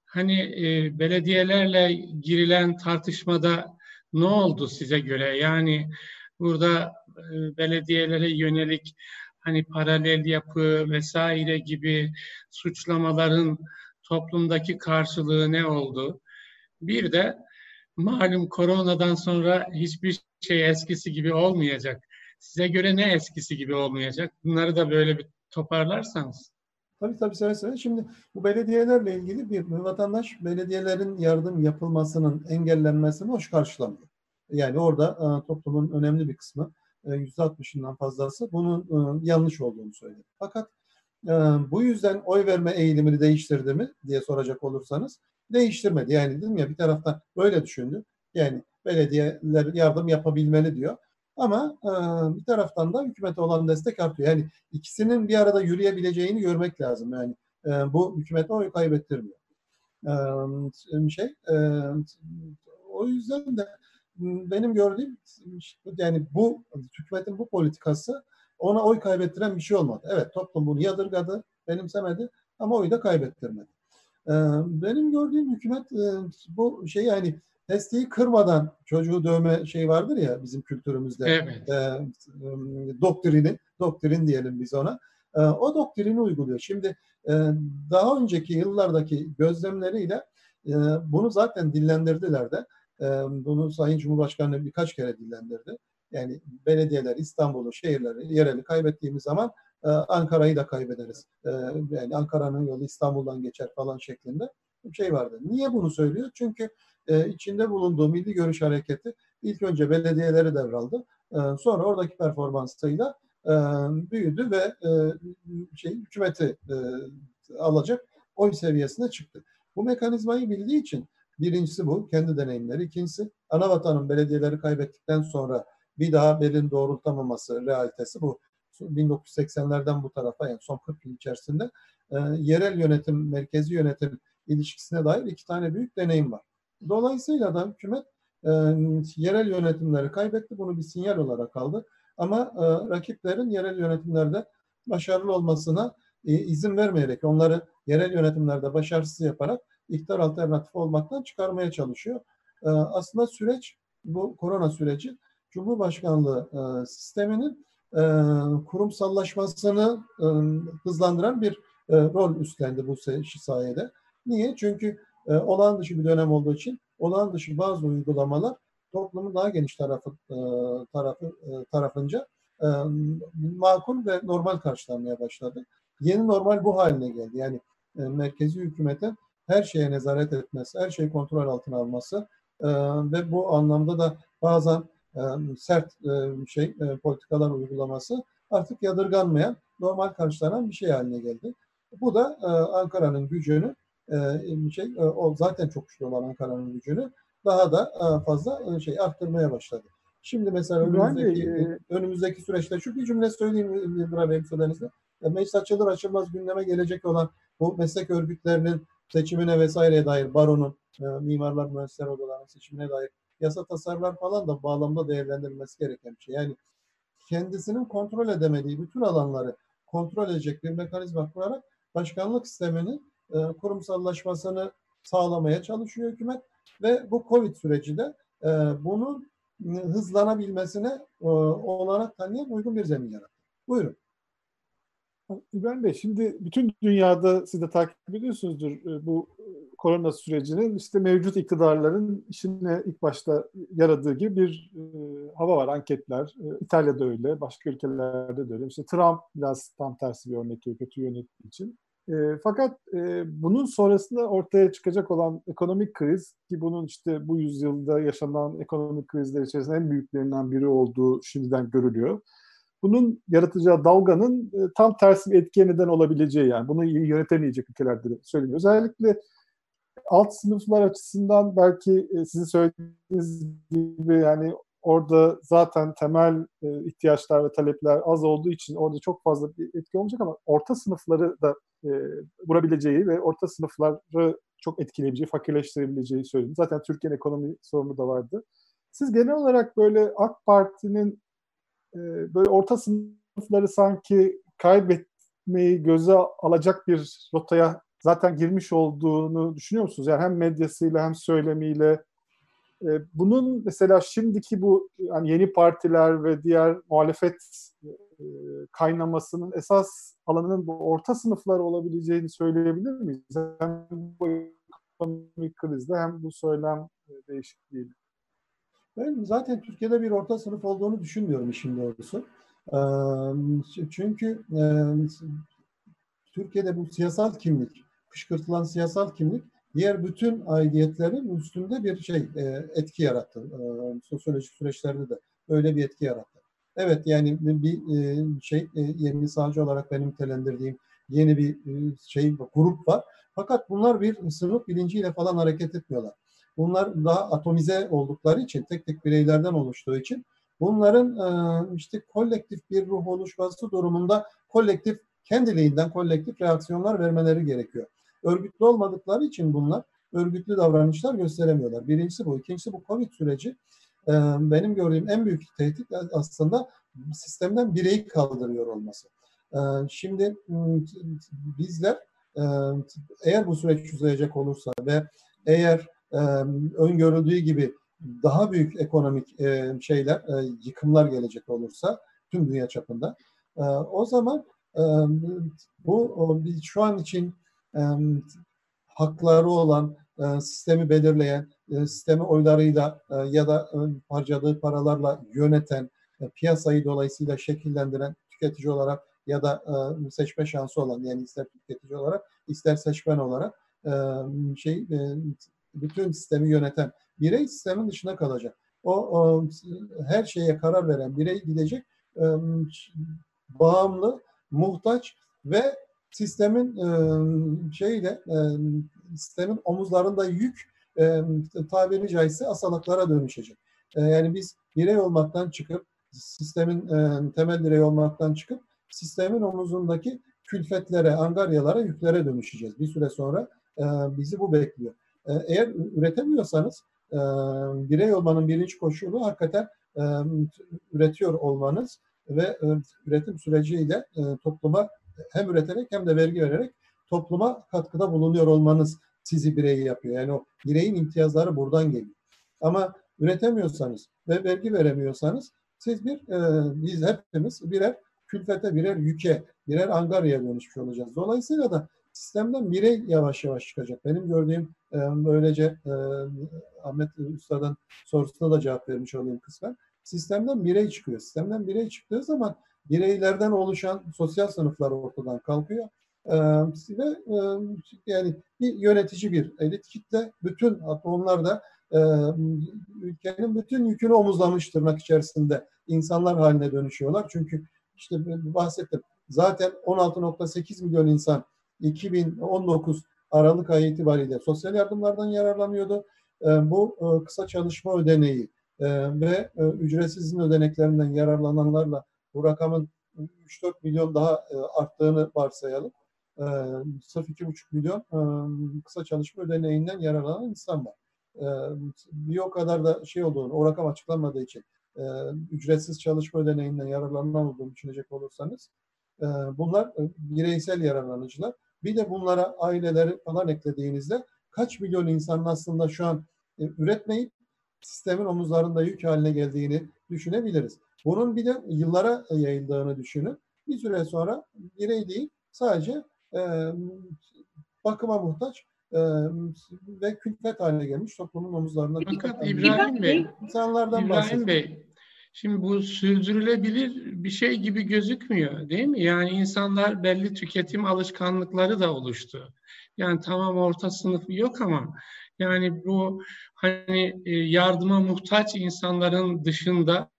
hani e, belediyelerle girilen tartışmada ne oldu size göre? Yani burada e, belediyelere yönelik hani paralel yapı vesaire gibi suçlamaların toplumdaki karşılığı ne oldu? Bir de malum koronadan sonra hiçbir şey eskisi gibi olmayacak. Size göre ne eskisi gibi olmayacak? Bunları da böyle bir toparlarsanız. Tabii tabii seve seve. Şimdi bu belediyelerle ilgili bir vatandaş belediyelerin yardım yapılmasının engellenmesini hoş karşılamıyor. Yani orada e, toplumun önemli bir kısmı e, %60'ından fazlası bunun e, yanlış olduğunu söyledi. Fakat e, bu yüzden oy verme eğilimini değiştirdi mi diye soracak olursanız değiştirmedi. Yani dedim ya bir taraftan böyle düşündü. Yani belediyeler yardım yapabilmeli diyor. Ama e, bir taraftan da hükümete olan destek artıyor. Yani ikisinin bir arada yürüyebileceğini görmek lazım. Yani e, bu hükümete oy kaybettirmiyor. E, şey, e, o yüzden de benim gördüğüm yani bu hükümetin bu politikası ona oy kaybettiren bir şey olmadı. Evet toplum bunu yadırgadı, benimsemedi ama oyu da kaybettirmedi. Benim gördüğüm hükümet bu şey yani testiyi kırmadan çocuğu dövme şey vardır ya bizim kültürümüzde. Evet. E, doktrini, doktrin diyelim biz ona. E, o doktrini uyguluyor. Şimdi e, daha önceki yıllardaki gözlemleriyle e, bunu zaten dillendirdiler de. E, bunu Sayın Cumhurbaşkanı birkaç kere dillendirdi. Yani belediyeler, İstanbul'u, şehirleri, yereli kaybettiğimiz zaman e, Ankara'yı da kaybederiz. E, yani Ankara'nın yolu İstanbul'dan geçer falan şeklinde bir şey vardı. Niye bunu söylüyor? Çünkü e, içinde bulunduğu Milli Görüş Hareketi ilk önce belediyeleri devraldı. E, sonra oradaki performansıyla e, büyüdü ve e, şey hükümeti alacak oy seviyesine çıktı. Bu mekanizmayı bildiği için birincisi bu, kendi deneyimleri. İkincisi ana vatanın belediyeleri kaybettikten sonra bir daha belin doğrultamaması realitesi bu. 1980'lerden bu tarafa yani son 40 yıl içerisinde e, yerel yönetim, merkezi yönetim ilişkisine dair iki tane büyük deneyim var. Dolayısıyla da hükümet e, yerel yönetimleri kaybetti. Bunu bir sinyal olarak aldı. Ama e, rakiplerin yerel yönetimlerde başarılı olmasına e, izin vermeyerek onları yerel yönetimlerde başarısız yaparak iktidar alternatifi olmaktan çıkarmaya çalışıyor. E, aslında süreç bu korona süreci Cumhurbaşkanlığı e, sisteminin e, kurumsallaşmasını e, hızlandıran bir rol üstlendi bu sayede. Niye? Çünkü olağan dışı bir dönem olduğu için olağan dışı bazı uygulamalar toplumun daha geniş tarafı tarafı tarafınca makul ve normal karşılanmaya başladı. Yeni normal bu haline geldi. Yani merkezi hükümetin her şeye nezaret etmesi, her şeyi kontrol altına alması ve bu anlamda da bazen sert şey politikalar uygulaması artık yadırganmayan, normal karşılanan bir şey haline geldi. Bu da Ankara'nın gücünü şey o zaten çok güçlü olan Ankara'nın gücünü daha da fazla şey arttırmaya başladı. Şimdi mesela önümüzdeki, e, önümüzdeki süreçte şu bir cümle söyleyeyim Yıldıray Bey müsaadenizle. Meclis açılır açılmaz gündeme gelecek olan bu meslek örgütlerinin seçimine vesaireye dair baronun, e, mimarlar mühendisler odalarının seçimine dair yasa tasarılar falan da bağlamda değerlendirilmesi gereken bir şey. Yani kendisinin kontrol edemediği bütün alanları kontrol edecek bir mekanizma kurarak başkanlık sisteminin e, kurumsallaşmasını sağlamaya çalışıyor hükümet ve bu Covid süreci de e, bunun hızlanabilmesine e, olanak tanıyan uygun bir zemin yarattı. Buyurun. İbrahim Bey şimdi bütün dünyada siz de takip ediyorsunuzdur e, bu e, korona sürecinin işte mevcut iktidarların işine ilk başta yaradığı gibi bir e, hava var anketler. E, İtalya'da öyle, başka ülkelerde de öyle. İşte Trump biraz tam tersi bir örnek kötü yönettiği için. E, fakat e, bunun sonrasında ortaya çıkacak olan ekonomik kriz ki bunun işte bu yüzyılda yaşanan ekonomik krizler içerisinde en büyüklerinden biri olduğu şimdiden görülüyor bunun yaratacağı dalganın e, tam tersi bir etkiye neden olabileceği yani bunu yönetemeyecek ülkelerde söyleniyor. Özellikle alt sınıflar açısından belki e, sizin söylediğiniz gibi yani orada zaten temel e, ihtiyaçlar ve talepler az olduğu için orada çok fazla bir etki olmayacak ama orta sınıfları da e, vurabileceği ve orta sınıfları çok etkileyebileceği, fakirleştirebileceği söyledi. Zaten Türkiye'nin ekonomi sorunu da vardı. Siz genel olarak böyle AK Parti'nin e, böyle orta sınıfları sanki kaybetmeyi göze alacak bir rotaya zaten girmiş olduğunu düşünüyor musunuz? Yani hem medyasıyla hem söylemiyle e, bunun mesela şimdiki bu yani yeni partiler ve diğer muhalefet kaynamasının esas alanının bu orta sınıflar olabileceğini söyleyebilir miyiz? Hem bu ekonomik krizde hem bu söylem değişikliğiyle. Ben zaten Türkiye'de bir orta sınıf olduğunu düşünmüyorum işin doğrusu. Çünkü Türkiye'de bu siyasal kimlik, kışkırtılan siyasal kimlik diğer bütün aidiyetlerin üstünde bir şey etki yarattı. Sosyolojik süreçlerde de öyle bir etki yarattı. Evet yani bir şey yeni sağcı olarak benim telendirdiğim yeni bir şey grup var. Fakat bunlar bir sınıf bilinciyle falan hareket etmiyorlar. Bunlar daha atomize oldukları için, tek tek bireylerden oluştuğu için bunların e, işte kolektif bir ruh oluşması durumunda kolektif kendiliğinden kolektif reaksiyonlar vermeleri gerekiyor. Örgütlü olmadıkları için bunlar örgütlü davranışlar gösteremiyorlar. Birincisi bu. İkincisi bu Covid süreci e, benim gördüğüm en büyük tehdit aslında sistemden bireyi kaldırıyor olması. E, şimdi bizler eğer bu süreç uzayacak olursa ve eğer e, öngörüldüğü gibi daha büyük ekonomik e, şeyler, e, yıkımlar gelecek olursa tüm dünya çapında e, o zaman e, bu şu an için e, hakları olan e, sistemi belirleyen, e, sistemi oylarıyla e, ya da e, harcadığı paralarla yöneten, e, piyasayı dolayısıyla şekillendiren tüketici olarak ya da e, seçme şansı olan yani ister tüketici olarak ister seçmen olarak e, şey e, bütün sistemi yöneten birey sistemin dışına kalacak. O, o her şeye karar veren birey gidecek e, bağımlı, muhtaç ve sistemin e, şeyle e, sistemin omuzlarında yük e, tabiri caizse asalaklara dönüşecek. E, yani biz birey olmaktan çıkıp sistemin e, temel birey olmaktan çıkıp sistemin omuzundaki külfetlere, angaryalara, yüklere dönüşeceğiz. Bir süre sonra e, bizi bu bekliyor. Ee, eğer üretemiyorsanız e, birey olmanın birinci koşulu hakikaten e, üretiyor olmanız ve e, üretim süreciyle topluma hem üreterek hem de vergi vererek topluma katkıda bulunuyor olmanız sizi birey yapıyor. Yani o bireyin imtiyazları buradan geliyor. Ama üretemiyorsanız ve vergi veremiyorsanız siz bir, biz hepimiz birer külfete, birer yüke, birer angaryaya dönüşmüş olacağız. Dolayısıyla da sistemden birey yavaş yavaş çıkacak. Benim gördüğüm e, böylece e, Ahmet Usta'dan sorusuna da cevap vermiş olayım kısmen. Sistemden birey çıkıyor. Sistemden birey çıktığı zaman bireylerden oluşan sosyal sınıflar ortadan kalkıyor. Ee, ve e, yani bir yönetici bir elit kitle bütün onlar da e, ülkenin bütün yükünü omuzlamış tırnak içerisinde insanlar haline dönüşüyorlar. Çünkü işte bahsettim zaten 16.8 milyon insan 2019 Aralık ayı itibariyle sosyal yardımlardan yararlanıyordu. E, bu kısa çalışma ödeneği ve ücretsiz izin ödeneklerinden yararlananlarla bu rakamın 3-4 milyon daha arttığını varsayalım. E, sırf 2,5 milyon e, kısa çalışma ödeneğinden yararlanan insan var. E, bir o kadar da şey olduğunu, o rakam açıklanmadığı için e, ücretsiz çalışma ödeneğinden yararlanan olduğunu düşünecek olursanız e, bunlar e, bireysel yararlanıcılar. Bir de bunlara aileleri falan eklediğinizde kaç milyon insanın aslında şu an e, üretmeyip sistemin omuzlarında yük haline geldiğini düşünebiliriz. Bunun bir de yıllara yayıldığını düşünün. Bir süre sonra birey değil sadece e, bakıma muhtaç e, ve külfet haline gelmiş toplumun omuzlarına. Fakat İbrahim Bey, insanlardan İbrahim Bey, Şimdi bu sürdürülebilir bir şey gibi gözükmüyor değil mi? Yani insanlar belli tüketim alışkanlıkları da oluştu. Yani tamam orta sınıf yok ama yani bu hani e, yardıma muhtaç insanların dışında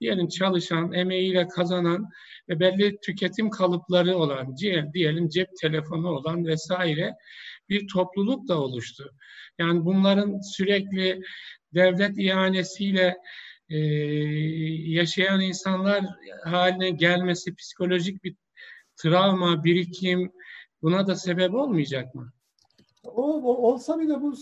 diyelim çalışan, emeğiyle kazanan ve belli tüketim kalıpları olan, diyelim cep telefonu olan vesaire bir topluluk da oluştu. Yani bunların sürekli devlet ihanesiyle e, yaşayan insanlar haline gelmesi psikolojik bir travma, birikim buna da sebep olmayacak mı? O, o olsa bile bu,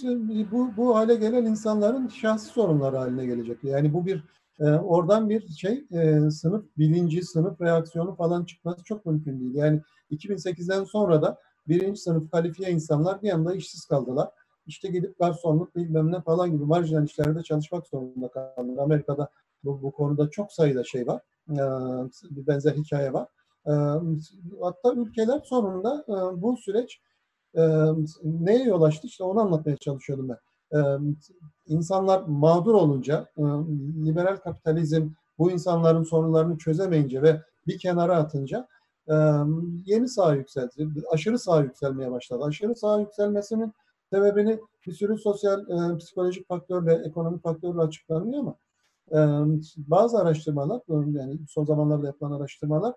bu bu hale gelen insanların şahsi sorunları haline gelecek. Yani bu bir e, oradan bir şey e, sınıf bilinci, sınıf reaksiyonu falan çıkması çok mümkün değil. Yani 2008'den sonra da birinci sınıf kalifiye insanlar bir anda işsiz kaldılar işte gidip garsonluk bilmem ne falan gibi marjinal işlerde çalışmak zorunda kalır. Amerika'da bu, bu konuda çok sayıda şey var. Ee, bir benzer hikaye var. Ee, hatta ülkeler sonunda e, bu süreç e, neye yol açtı? İşte onu anlatmaya çalışıyordum ben. İnsanlar mağdur olunca, liberal kapitalizm bu insanların sorunlarını çözemeyince ve bir kenara atınca yeni sağ yükseldi. Aşırı sağ yükselmeye başladı. Aşırı sağ yükselmesinin Sebebini bir sürü sosyal, psikolojik faktörle, ekonomik faktörle açıklanıyor ama bazı araştırmalar, yani son zamanlarda yapılan araştırmalar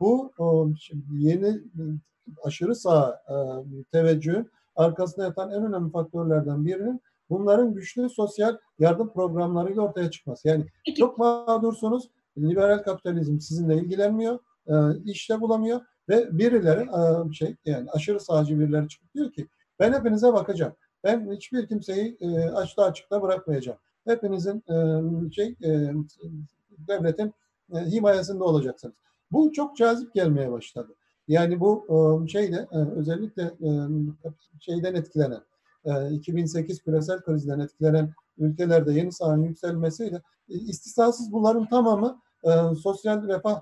bu yeni aşırı sağ teveccühün arkasında yatan en önemli faktörlerden birinin bunların güçlü sosyal yardım programlarıyla ortaya çıkması. Yani Peki. çok mağdursunuz, liberal kapitalizm sizinle ilgilenmiyor, e, işte bulamıyor ve birileri e, şey yani aşırı sağcı birileri çıkıp diyor ki ben hepinize bakacağım. Ben hiçbir kimseyi e, açta açıkta bırakmayacağım. Hepinizin e, şey e, devletin e, himayesinde olacaksınız. Bu çok cazip gelmeye başladı. Yani bu e, şeyde e, özellikle e, şeyden etkilenen, e, 2008 küresel krizden etkilenen ülkelerde yeni sahanın yükselmesiyle istisnasız bunların tamamı sosyal refah,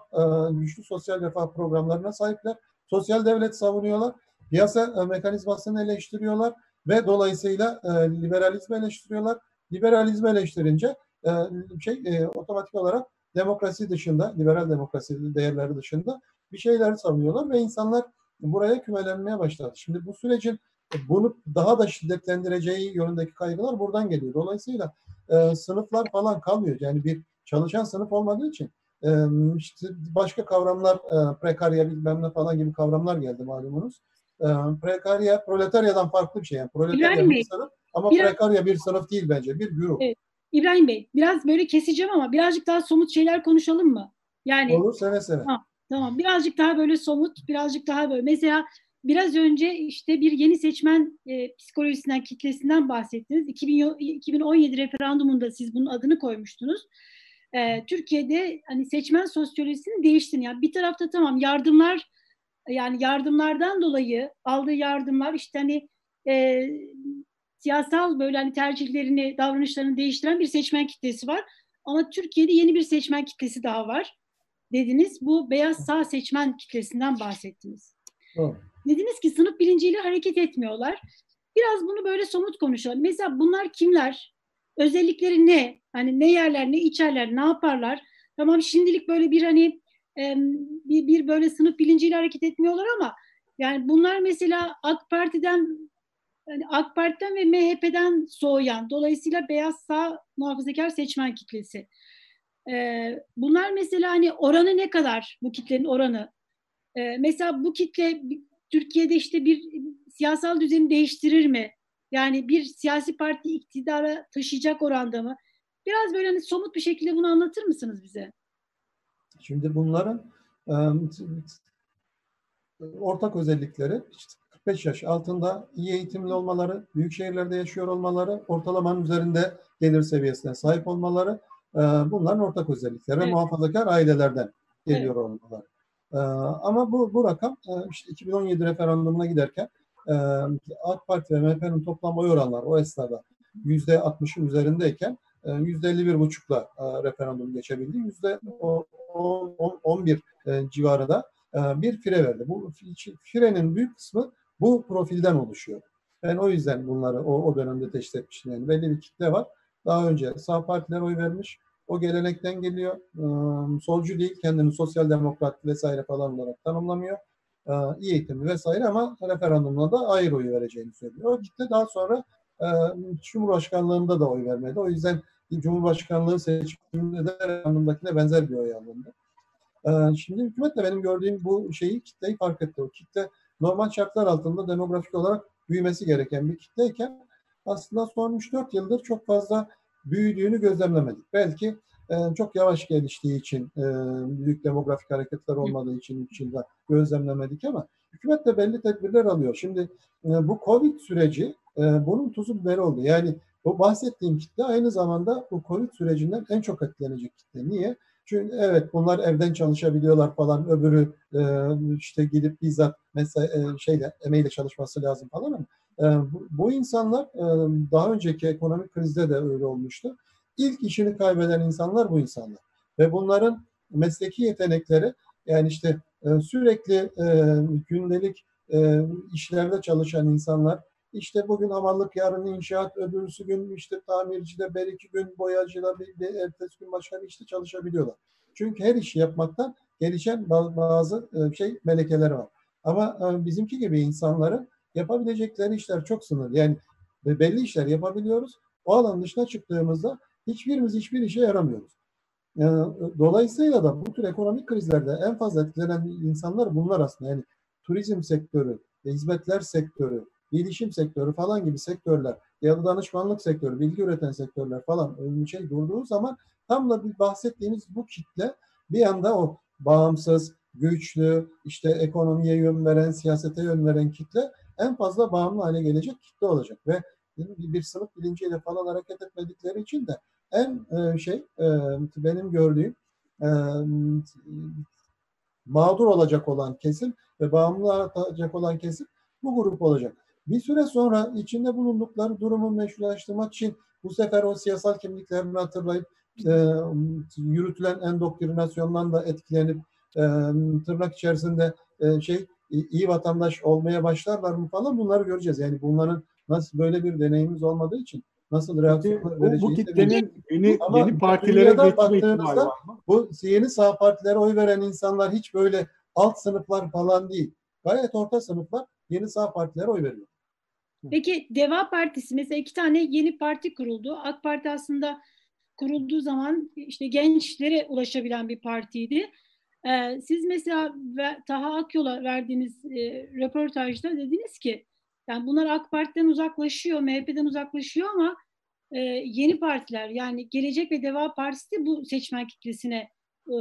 güçlü sosyal refah programlarına sahipler. Sosyal devlet savunuyorlar piyasa mekanizmasını eleştiriyorlar ve dolayısıyla liberalizmi eleştiriyorlar. Liberalizmi eleştirince şey otomatik olarak demokrasi dışında, liberal demokrasi değerleri dışında bir şeyler savunuyorlar ve insanlar buraya kümelenmeye başladı. Şimdi bu sürecin bunu daha da şiddetlendireceği yönündeki kaygılar buradan geliyor. Dolayısıyla e, sınıflar falan kalmıyor. Yani bir çalışan sınıf olmadığı için e, işte başka kavramlar, e, prekarya bilmem ne falan gibi kavramlar geldi malumunuz e, prekarya proletaryadan farklı bir şey. Yani proletarya bir sınıf ama biraz, prekarya bir sınıf değil bence. Bir güruh. Evet. İbrahim Bey biraz böyle keseceğim ama birazcık daha somut şeyler konuşalım mı? Yani Olur seve seve. Tamam, tamam. Birazcık daha böyle somut, birazcık daha böyle. Mesela biraz önce işte bir yeni seçmen e, psikolojisinden, kitlesinden bahsettiniz. 2000, 2017 referandumunda siz bunun adını koymuştunuz. E, Türkiye'de hani seçmen sosyolojisinin değiştiğini. Yani bir tarafta tamam yardımlar yani yardımlardan dolayı aldığı yardımlar işte hani e, siyasal böyle hani tercihlerini, davranışlarını değiştiren bir seçmen kitlesi var. Ama Türkiye'de yeni bir seçmen kitlesi daha var. Dediniz. Bu beyaz sağ seçmen kitlesinden bahsettiniz. Doğru. Dediniz ki sınıf bilinciyle hareket etmiyorlar. Biraz bunu böyle somut konuşalım. Mesela bunlar kimler? Özellikleri ne? Hani ne yerler, ne içerler, ne yaparlar? Tamam şimdilik böyle bir hani bir, bir böyle sınıf bilinciyle hareket etmiyorlar ama yani bunlar mesela AK Parti'den yani AK Parti'den ve MHP'den soğuyan, dolayısıyla beyaz sağ muhafazakar seçmen kitlesi. Ee, bunlar mesela hani oranı ne kadar bu kitlenin oranı? Ee, mesela bu kitle Türkiye'de işte bir siyasal düzeni değiştirir mi? Yani bir siyasi parti iktidara taşıyacak oranda mı? Biraz böyle hani somut bir şekilde bunu anlatır mısınız bize? Şimdi bunların e, ortak özellikleri işte 45 yaş altında iyi eğitimli olmaları, büyük şehirlerde yaşıyor olmaları, ortalamanın üzerinde gelir seviyesine sahip olmaları e, bunların ortak özellikleri evet. muhafazakar ailelerden geliyor evet. olmaları. E, ama bu, bu rakam e, işte 2017 referandumuna giderken e, AK Parti ve MHP'nin toplam oy oranları o esnada %60'ın üzerindeyken %51,5'la e, referandum geçebildi. %11 e, civarında bir fire verdi. Bu firenin büyük kısmı bu profilden oluşuyor. Ben o yüzden bunları o, o dönemde teşhis etmiştim. Yani belli bir kitle var. Daha önce sağ partiler oy vermiş. O gelenekten geliyor. solcu değil, kendini sosyal demokrat vesaire falan olarak tanımlamıyor. iyi eğitimli vesaire ama referandumda da ayrı oy vereceğini söylüyor. O kitle daha sonra Cumhurbaşkanlığında da oy vermedi. O yüzden Cumhurbaşkanlığı seçiminde de referandumdakine benzer bir oy alındı. Şimdi hükümet de benim gördüğüm bu şeyi kitleyi fark etti. O kitle normal şartlar altında demografik olarak büyümesi gereken bir kitleyken aslında son 3-4 yıldır çok fazla büyüdüğünü gözlemlemedik. Belki e, çok yavaş geliştiği için, e, büyük demografik hareketler olmadığı için içinde gözlemlemedik ama hükümet de belli tedbirler alıyor. Şimdi e, bu Covid süreci e, bunun tuzu biberi oldu. Yani bu bahsettiğim kitle aynı zamanda bu Covid sürecinden en çok etkilenecek kitle. Niye? Çünkü evet bunlar evden çalışabiliyorlar falan. Öbürü e, işte gidip bizzat mesela e, şeyle emeğiyle çalışması lazım falan ama bu, bu insanlar e, daha önceki ekonomik krizde de öyle olmuştu. İlk işini kaybeden insanlar bu insanlar. Ve bunların mesleki yetenekleri yani işte e, sürekli e, gündelik işlerde çalışan insanlar işte bugün hamallık, yarın inşaat, öbürsü gün işte tamircide, bir iki gün boyacıda, bir, bir ertesi gün başka bir işte çalışabiliyorlar. Çünkü her işi yapmaktan gelişen bazı şey melekeleri var. Ama bizimki gibi insanların yapabilecekleri işler çok sınırlı. Yani belli işler yapabiliyoruz. O alan dışına çıktığımızda hiçbirimiz hiçbir işe yaramıyoruz. E, dolayısıyla da bu tür ekonomik krizlerde en fazla etkilenen insanlar bunlar aslında. Yani turizm sektörü, hizmetler sektörü, bilişim sektörü falan gibi sektörler ya da danışmanlık sektörü, bilgi üreten sektörler falan bir şey durduğu zaman tam da bir bahsettiğimiz bu kitle bir anda o bağımsız, güçlü, işte ekonomiye yön veren, siyasete yön veren kitle en fazla bağımlı hale gelecek kitle olacak ve bir sınıf bilinciyle falan hareket etmedikleri için de en e, şey e, benim gördüğüm e, mağdur olacak olan kesim ve bağımlı olacak olan kesim bu grup olacak. Bir süre sonra içinde bulundukları durumu meşrulaştırmak için bu sefer o siyasal kimliklerini hatırlayıp yürütülen endoktrinasyondan da etkilenip tırnak içerisinde şey iyi vatandaş olmaya başlarlar mı falan bunları göreceğiz. Yani bunların nasıl böyle bir deneyimimiz olmadığı için nasıl reaksiyon vereceğini bu kitlenin yeni, Ama yeni partilere geçme ihtimali var mı? Bu yeni sağ partilere oy veren insanlar hiç böyle alt sınıflar falan değil. Gayet orta sınıflar yeni sağ partilere oy veriyor. Peki Deva Partisi mesela iki tane yeni parti kuruldu. AK Parti aslında kurulduğu zaman işte gençlere ulaşabilen bir partiydi. Ee, siz mesela Taha Akyol'a verdiğiniz e, röportajda dediniz ki yani bunlar AK Parti'den uzaklaşıyor, MHP'den uzaklaşıyor ama e, yeni partiler yani Gelecek ve Deva Partisi de bu seçmen kitlesine e,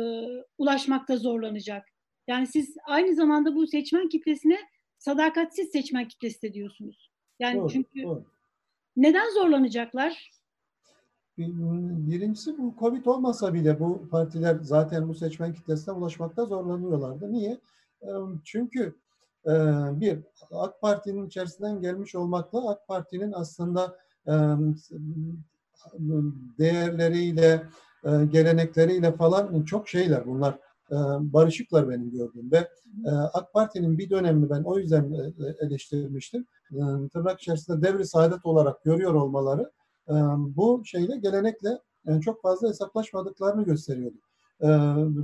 ulaşmakta zorlanacak. Yani siz aynı zamanda bu seçmen kitlesine sadakatsiz seçmen kitlesi de diyorsunuz. Yani doğru, çünkü doğru. neden zorlanacaklar? Birincisi bu Covid olmasa bile bu partiler zaten bu seçmen kitlesine ulaşmakta zorlanıyorlardı. Niye? Çünkü bir AK Parti'nin içerisinden gelmiş olmakla AK Parti'nin aslında değerleriyle, gelenekleriyle falan çok şeyler bunlar barışıklar benim gördüğüm ve e, AK Parti'nin bir dönemini ben o yüzden eleştirmiştim. Tırnak içerisinde devri saadet olarak görüyor olmaları bu şeyle gelenekle yani çok fazla hesaplaşmadıklarını gösteriyordu.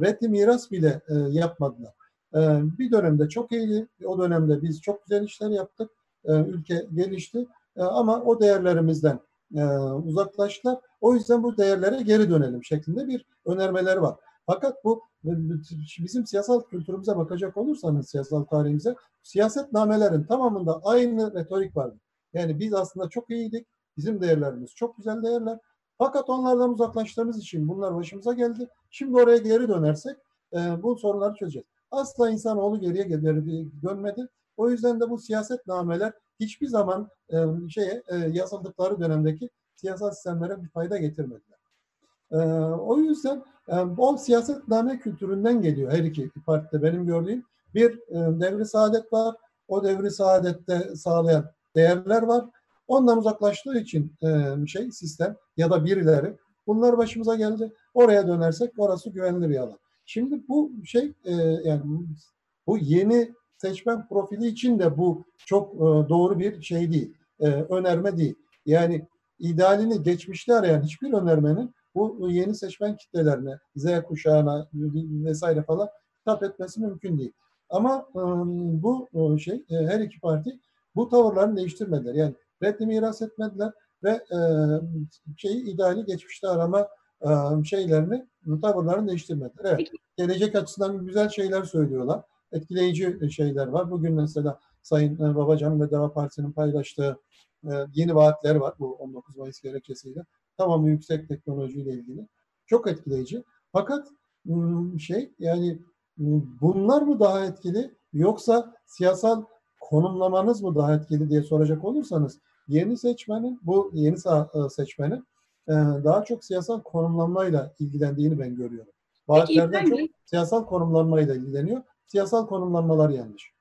Reddi miras bile yapmadılar. Bir dönemde çok iyiydi. O dönemde biz çok güzel işler yaptık. Ülke gelişti. Ama o değerlerimizden uzaklaştılar. O yüzden bu değerlere geri dönelim şeklinde bir önermeler var. Fakat bu bizim siyasal kültürümüze bakacak olursanız siyasal tarihimize siyaset namelerin tamamında aynı retorik vardı. Yani biz aslında çok iyiydik. Bizim değerlerimiz çok güzel değerler. Fakat onlardan uzaklaştığımız için bunlar başımıza geldi. Şimdi oraya geri dönersek e, bu sorunları çözeceğiz. Asla insanoğlu geriye geri dönmedi. O yüzden de bu siyaset nameler hiçbir zaman e, şeye e, yazıldıkları dönemdeki siyasal sistemlere bir fayda getirmediler. E, o yüzden e, o siyasetname kültüründen geliyor her iki partide benim gördüğüm. Bir e, devri saadet var. O devri saadette sağlayan değerler var. Ondan uzaklaştığı için e, şey sistem ya da birileri bunlar başımıza geldi. Oraya dönersek orası güvenli bir alan. Şimdi bu şey e, yani bu yeni seçmen profili için de bu çok e, doğru bir şey değil. Önerme değil. Yani idealini geçmişte arayan hiçbir önermenin bu yeni seçmen kitlelerine, Z kuşağına vesaire falan hitap etmesi mümkün değil. Ama e, bu e, şey her iki parti bu tavırlarını değiştirmediler. Yani reddi miras etmediler ve e, şeyi ideali geçmişte arama e, şeylerini, tavırlarını değiştirmediler. Evet, gelecek açısından güzel şeyler söylüyorlar. Etkileyici şeyler var. Bugün mesela Sayın Babacan ve Deva Partisi'nin paylaştığı e, yeni vaatler var bu 19 Mayıs gerekçesiyle. Tamamı yüksek teknolojiyle ilgili. Çok etkileyici. Fakat şey yani bunlar mı daha etkili yoksa siyasal konumlamanız mı daha etkili diye soracak olursanız yeni seçmenin bu yeni e, seçmenin e, daha çok siyasal konumlanmayla ilgilendiğini ben görüyorum. Vaatlerden çok Bey, siyasal konumlanmayla ilgileniyor. Siyasal konumlanmalar yanlış.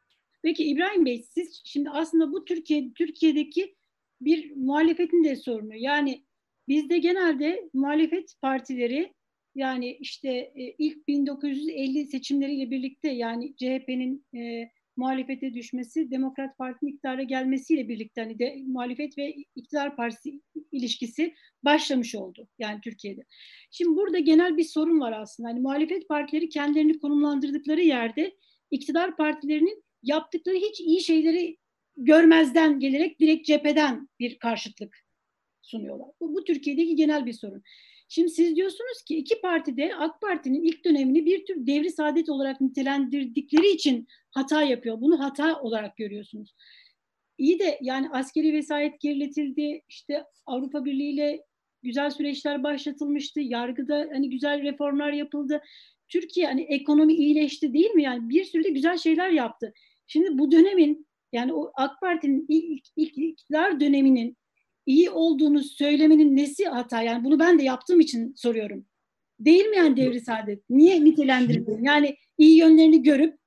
Peki İbrahim Bey siz şimdi aslında bu Türkiye Türkiye'deki bir muhalefetin de sorunu. Yani bizde genelde muhalefet partileri yani işte e, ilk 1950 seçimleriyle birlikte yani CHP'nin e, muhalefete düşmesi, Demokrat Parti'nin iktidara gelmesiyle birlikte hani de muhalefet ve iktidar partisi ilişkisi başlamış oldu yani Türkiye'de. Şimdi burada genel bir sorun var aslında. Hani muhalefet partileri kendilerini konumlandırdıkları yerde iktidar partilerinin yaptıkları hiç iyi şeyleri görmezden gelerek direkt cepheden bir karşıtlık sunuyorlar. Bu, bu Türkiye'deki genel bir sorun. Şimdi siz diyorsunuz ki iki parti de AK Parti'nin ilk dönemini bir tür devri saadet olarak nitelendirdikleri için hata yapıyor. Bunu hata olarak görüyorsunuz. İyi de yani askeri vesayet geriletildi. İşte Avrupa Birliği ile güzel süreçler başlatılmıştı. Yargıda hani güzel reformlar yapıldı. Türkiye hani ekonomi iyileşti değil mi? Yani bir sürü de güzel şeyler yaptı. Şimdi bu dönemin yani o AK Parti'nin ilk, ilk iktidar döneminin iyi olduğunu söylemenin nesi hata? Yani bunu ben de yaptığım için soruyorum. Değil mi yani devri saadet? Niye nitelendirdin? Yani iyi yönlerini görüp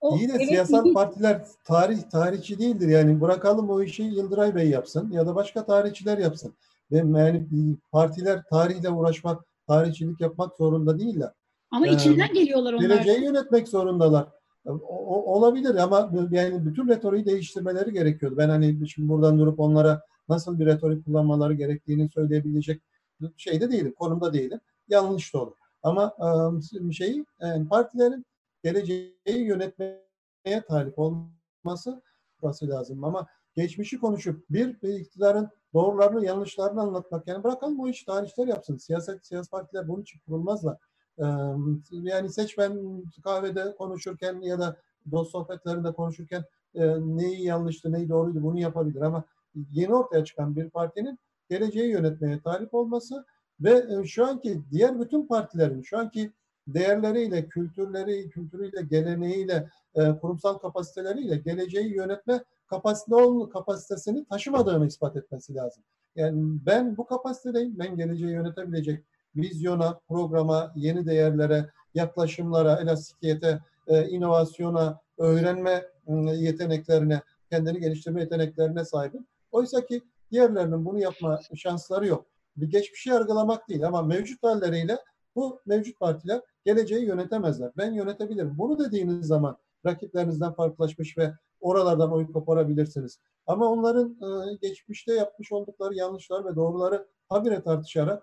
o, İyi de evet, siyasal iyi. partiler tarih tarihçi değildir. Yani bırakalım o işi Yıldıray Bey yapsın ya da başka tarihçiler yapsın. Ve yani partiler tarihle uğraşmak, tarihçilik yapmak zorunda değiller. Ama ee, içinden geliyorlar onlar. Geleceği yönetmek zorundalar. O, olabilir ama yani bütün retoriği değiştirmeleri gerekiyordu. Ben hani şimdi buradan durup onlara nasıl bir retorik kullanmaları gerektiğini söyleyebilecek şeyde değilim, konumda değilim. Yanlış olur. Ama şeyi partilerin geleceği yönetmeye talip olması burası lazım. Ama geçmişi konuşup bir, bir iktidarın doğrularını, yanlışlarını anlatmak yani bırakalım o iş tarihçiler yapsın. Siyaset, siyasi partiler bunun için kurulmazlar. Yani seçmen kahvede konuşurken ya da dost sohbetlerinde konuşurken neyi yanlıştı, neyi doğruydu bunu yapabilir ama yeni ortaya çıkan bir partinin geleceği yönetmeye talip olması ve e, şu anki diğer bütün partilerin şu anki değerleriyle, kültürleri, kültürüyle, geleneğiyle, e, kurumsal kapasiteleriyle geleceği yönetme kapasite kapasitesini taşımadığını ispat etmesi lazım. Yani ben bu kapasitedeyim, ben geleceği yönetebilecek vizyona, programa, yeni değerlere, yaklaşımlara, elastikiyete, e, inovasyona, öğrenme yeteneklerine, kendini geliştirme yeteneklerine sahibim. Oysa ki diğerlerinin bunu yapma şansları yok. Bir geçmişi yargılamak değil ama mevcut halleriyle Bu mevcut partiler geleceği yönetemezler. Ben yönetebilirim. Bunu dediğiniz zaman rakiplerinizden farklılaşmış ve oralardan oy koparabilirsiniz. Ama onların e, geçmişte yapmış oldukları yanlışlar ve doğruları habire tartışarak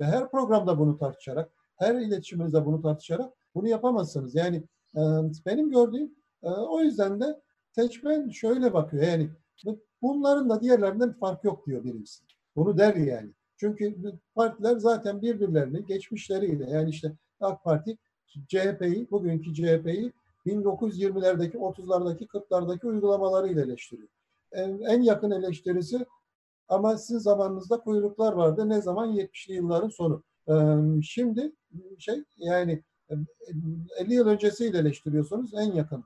ve her programda bunu tartışarak, her iletişiminizde bunu tartışarak bunu yapamazsınız. Yani e, benim gördüğüm e, o yüzden de seçmen şöyle bakıyor. Yani bunların da diğerlerinden fark yok diyor birincisi. Bunu der yani. Çünkü partiler zaten birbirlerini geçmişleriyle yani işte AK Parti CHP'yi, bugünkü CHP'yi 1920'lerdeki, 30'lardaki, 40'lardaki uygulamalarıyla eleştiriyor. En, en yakın eleştirisi ama sizin zamanınızda kuyruklar vardı. Ne zaman? 70'li yılların sonu. Şimdi şey yani 50 yıl öncesiyle eleştiriyorsunuz en yakın.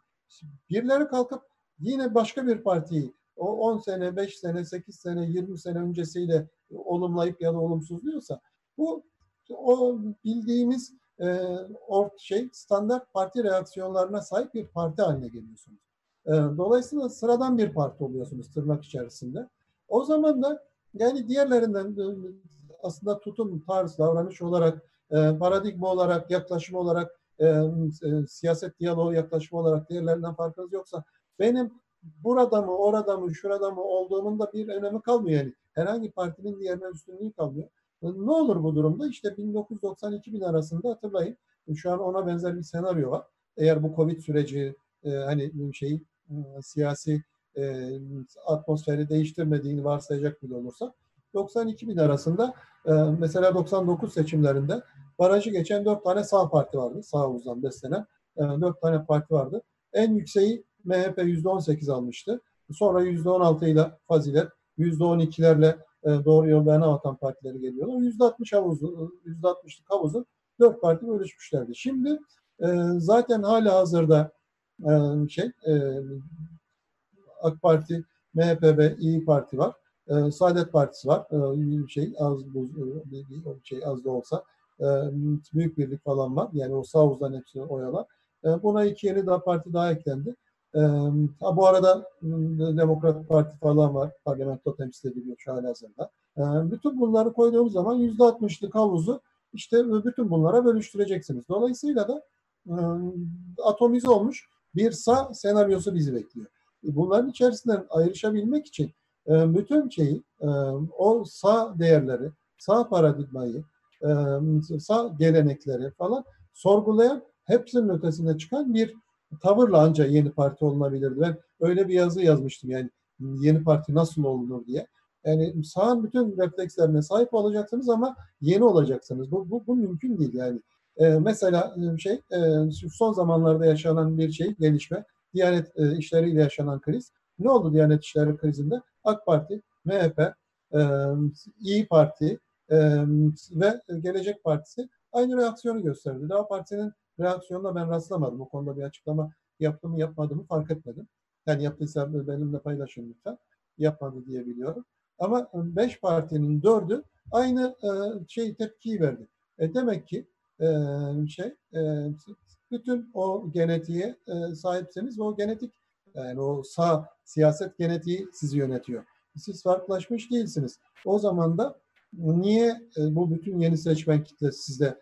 Birileri kalkıp yine başka bir partiyi o 10 sene, 5 sene, 8 sene, 20 sene öncesiyle olumlayıp ya da olumsuzluyorsa bu o bildiğimiz e, ort şey standart parti reaksiyonlarına sahip bir parti haline geliyorsunuz. E, dolayısıyla sıradan bir parti oluyorsunuz tırnak içerisinde. O zaman da yani diğerlerinden e, aslında tutum, tarz, davranış olarak, e, paradigma olarak, yaklaşım olarak, e, e, siyaset diyaloğu yaklaşım olarak diğerlerinden farkınız yoksa benim burada mı, orada mı, şurada mı olduğunun da bir önemi kalmıyor yani. Herhangi partinin diğerine üstünlüğü kalmıyor. Ne olur bu durumda? İşte 1990-2000 arasında hatırlayın. Şu an ona benzer bir senaryo var. Eğer bu Covid süreci e, hani şey e, siyasi e, atmosferi değiştirmediğini varsayacak bile olursa 90-2000 arasında e, mesela 99 seçimlerinde barajı geçen 4 tane sağ parti vardı. Sağ uzan beslenen e, 4 tane parti vardı. En yükseği MHP %18 almıştı. Sonra %16 ile Fazilet, %12'lerle e, doğru yollarına atan partileri geliyorlar. %60 havuzu, %60'lık havuzu dört parti bölüşmüşlerdi. Şimdi e, zaten hala hazırda e, şey e, AK Parti, MHP ve İyi Parti var. E, Saadet Partisi var. E, şey az bu e, şey az da olsa e, büyük birlik falan var. Yani o sağ hepsini oyalar. E, buna iki yeni daha parti daha eklendi. E, bu arada Demokrat Parti falan var. Parlamento temsil ediliyor şu halihazırda. E, bütün bunları koyduğumuz zaman yüzde altmışlık havuzu işte bütün bunlara bölüştüreceksiniz. Dolayısıyla da e, atomize olmuş bir sağ senaryosu bizi bekliyor. E, bunların içerisinden ayrışabilmek için e, bütün şeyi, e, o sağ değerleri, sağ paradigmayı, e, sağ gelenekleri falan sorgulayan hepsinin ötesine çıkan bir tavırla ancak yeni parti olunabilirdi. Ben öyle bir yazı yazmıştım yani yeni parti nasıl olunur diye. Yani sağın bütün reflekslerine sahip olacaksınız ama yeni olacaksınız. Bu, bu, bu mümkün değil yani. Ee, mesela şey e, son zamanlarda yaşanan bir şey gelişme Diyanet e, işleriyle yaşanan kriz. Ne oldu Diyanet işleri krizinde? AK Parti, MHP, e, İyi Parti e, ve Gelecek Partisi aynı reaksiyonu gösterdi. Daha Parti'nin reaksiyonuna ben rastlamadım. O konuda bir açıklama yaptım mı yapmadığımı fark etmedim. Yani yaptıysa benimle paylaşın lütfen. Yapmadı diye biliyorum. Ama beş partinin dördü aynı e, şey tepkiyi verdi. E, demek ki e, şey e, bütün o genetiğe sahipseniz o genetik yani o sağ siyaset genetiği sizi yönetiyor. Siz farklılaşmış değilsiniz. O zaman da niye bu bütün yeni seçmen kitlesi sizde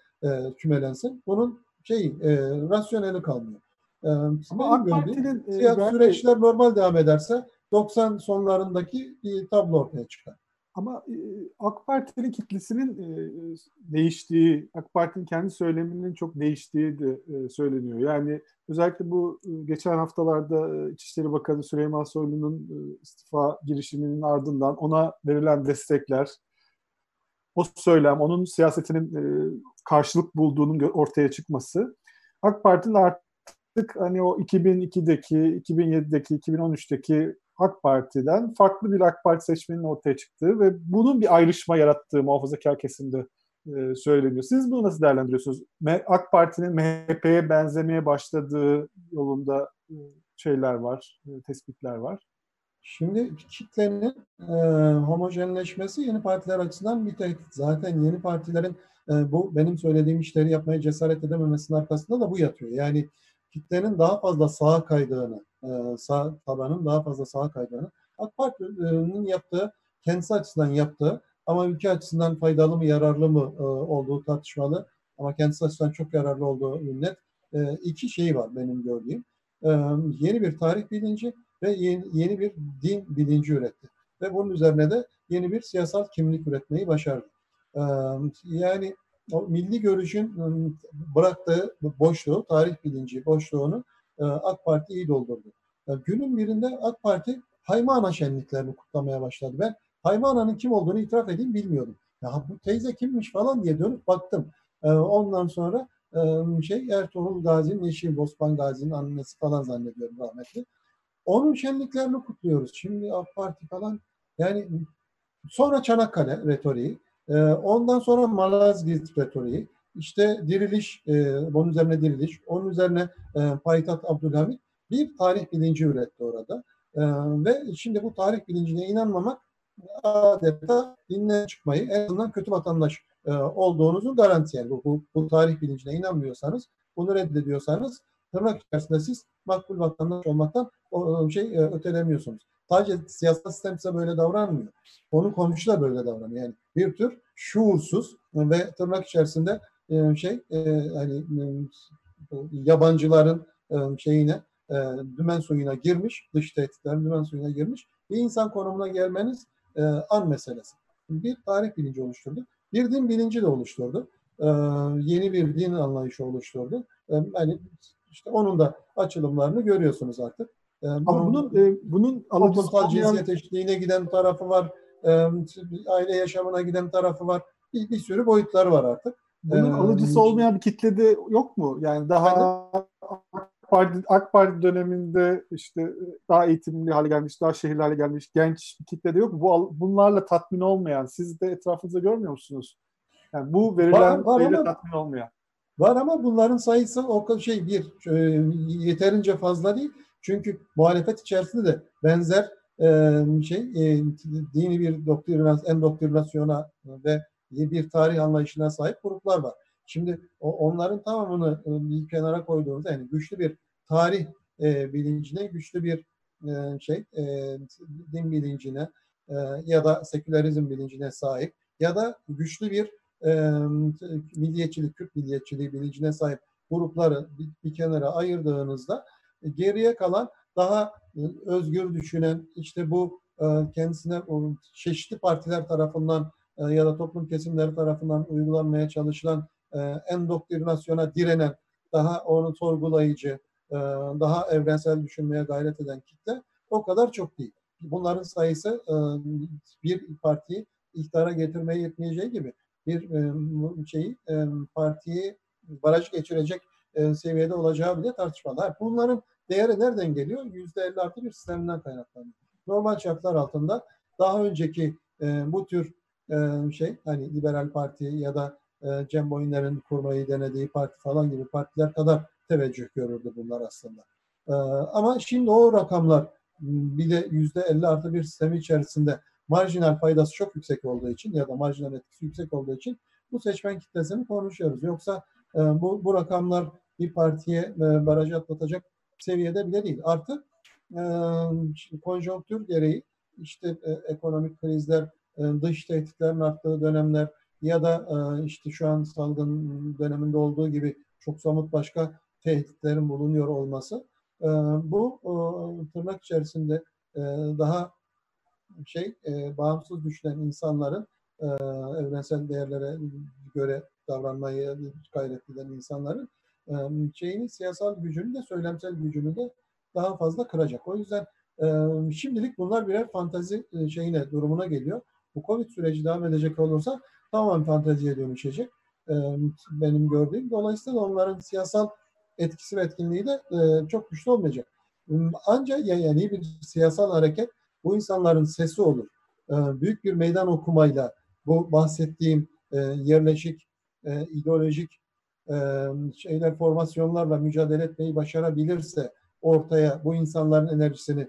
kümelensin? Bunun şey e, rasyoneli kalmıyor. E, Ama AK Parti'nin e, süreçler normal devam ederse 90 sonlarındaki bir tablo ortaya çıkar. Ama e, AK Parti'nin kitlesinin e, değiştiği, AK Parti'nin kendi söyleminin çok değiştiği de e, söyleniyor. Yani özellikle bu geçen haftalarda İçişleri Bakanı Süleyman Soylu'nun istifa girişiminin ardından ona verilen destekler, o söylem, onun siyasetinin karşılık bulduğunun ortaya çıkması AK Parti'nin artık hani o 2002'deki, 2007'deki, 2013'teki AK Parti'den farklı bir AK Parti seçmenin ortaya çıktığı ve bunun bir ayrışma yarattığı muhafazakar kesimde e, söyleniyor. Siz bunu nasıl değerlendiriyorsunuz? AK Parti'nin MHP'ye benzemeye başladığı yolunda e, şeyler var, e, tespitler var. Şimdi kitlenin e, homojenleşmesi yeni partiler açısından bir tehdit. Zaten yeni partilerin e, bu benim söylediğim işleri yapmaya cesaret edememesinin arkasında da bu yatıyor. Yani kitlenin daha fazla sağa kaydığını, e, sağ tabanın daha fazla sağa kaydığını AK Parti'nin yaptığı, kendisi açısından yaptığı ama ülke açısından faydalı mı, yararlı mı e, olduğu tartışmalı ama kendisi açısından çok yararlı olduğu net e, iki şey var benim gördüğüm. E, yeni bir tarih bilinci ve yeni, yeni bir din bilinci üretti. Ve bunun üzerine de yeni bir siyasal kimlik üretmeyi başardı. E, yani o milli görüşün bıraktığı boşluğu, tarih bilinci boşluğunu AK Parti iyi doldurdu. Günün birinde AK Parti Haymana şenliklerini kutlamaya başladı. Ben Haymana'nın kim olduğunu itiraf edeyim bilmiyordum. Ya bu teyze kimmiş falan diye dönüp baktım. Ondan sonra şey Ertuğrul Gazi'nin eşi Osman Gazi'nin annesi falan zannediyorum rahmetli. Onun şenliklerini kutluyoruz. Şimdi AK Parti falan yani sonra Çanakkale retoriği, ondan sonra Malazgirt retoriği, işte diriliş, bunun üzerine diriliş, onun üzerine Payitaht Abdülhamit bir tarih bilinci üretti orada. Ve şimdi bu tarih bilincine inanmamak adeta dinden çıkmayı, en azından kötü vatandaş e, olduğunuzun garantisi. Yani bu, bu, bu tarih bilincine inanmıyorsanız, bunu reddediyorsanız tırnak içerisinde siz makbul vatandaş olmaktan o şey e, ötelemiyorsunuz. Sadece siyasal sistem size böyle davranmıyor. Onun komşu da böyle davranıyor. Yani bir tür şuursuz ve tırnak içerisinde e, şey e, hani e, yabancıların e, şeyine e, dümen suyuna girmiş, dış tehditlerin dümen suyuna girmiş bir insan konumuna gelmeniz e, an meselesi. Bir tarih bilinci oluşturdu. Bir din bilinci de oluşturdu. E, yeni bir din anlayışı oluşturdu. E, yani işte onun da açılımlarını görüyorsunuz artık. E, Ama bunun e, bunun toplumsal cinsiyet eşitliğine giden tarafı var. E, aile yaşamına giden tarafı var. Bir, bir sürü boyutları var artık. Bunun ee, alıcısı olmayan bir kitlede yok mu? Yani daha Parti, AK Parti döneminde işte daha eğitimli hale gelmiş, daha şehirli hale gelmiş genç bir kitle de yok mu? Bu, bunlarla tatmin olmayan, siz de etrafınızda görmüyor musunuz? Yani bu verilen var, var ama, tatmin olmayan. Var ama bunların sayısı o şey bir e, yeterince fazla değil. Çünkü muhalefet içerisinde de benzer e, şey e, dini bir doktrinasyon, endoktrinasyona ve bir tarih anlayışına sahip gruplar var. Şimdi onların tamamını bir kenara koyduğumuzda yani güçlü bir tarih bilincine, güçlü bir şey din bilincine ya da sekülerizm bilincine sahip ya da güçlü bir e, milliyetçilik, Kürt milliyetçiliği bilincine sahip grupları bir, bir kenara ayırdığınızda e, geriye kalan daha e, özgür düşünen işte bu e, kendisine o, çeşitli partiler tarafından e, ya da toplum kesimleri tarafından uygulanmaya çalışılan e, endoktrinasyona direnen, daha onu sorgulayıcı, e, daha evrensel düşünmeye gayret eden kitle o kadar çok değil. Bunların sayısı e, bir partiyi iktidara getirmeye yetmeyeceği gibi bir şeyi e, partiyi baraj geçirecek e, seviyede olacağı bile tartışmalı. Bunların değeri nereden geliyor? Yüzde elli artı bir sisteminden kaynaklanıyor. Normal şartlar altında daha önceki bu tür şey hani liberal parti ya da Cem Boyner'in kurmayı denediği parti falan gibi partiler kadar teveccüh görürdü bunlar aslında. Ama şimdi o rakamlar bir de yüzde 50 artı bir sistemi içerisinde marjinal faydası çok yüksek olduğu için ya da marjinal etkisi yüksek olduğu için bu seçmen kitlesini konuşuyoruz. Yoksa e, bu, bu rakamlar bir partiye e, barajı atlatacak seviyede bile değil. Artı e, konjonktür gereği işte e, ekonomik krizler, e, dış tehditlerin arttığı dönemler, ya da e, işte şu an salgın döneminde olduğu gibi çok somut başka tehditlerin bulunuyor olması e, bu tırnak içerisinde e, daha şey bağımsız düşünen insanların evrensel değerlere göre davranmayı gayret eden insanların şeyini siyasal gücünü de söylemsel gücünü de daha fazla kıracak. O yüzden şimdilik bunlar birer fantazi şeyine durumuna geliyor. Bu Covid süreci devam edecek olursa tamamen fanteziye dönüşecek. benim gördüğüm. Dolayısıyla onların siyasal etkisi ve etkinliği de çok güçlü olmayacak. Ancak yani bir siyasal hareket bu insanların sesi olur. büyük bir meydan okumayla bu bahsettiğim yerleşik, ideolojik şeyler formasyonlarla mücadele etmeyi başarabilirse ortaya bu insanların enerjisini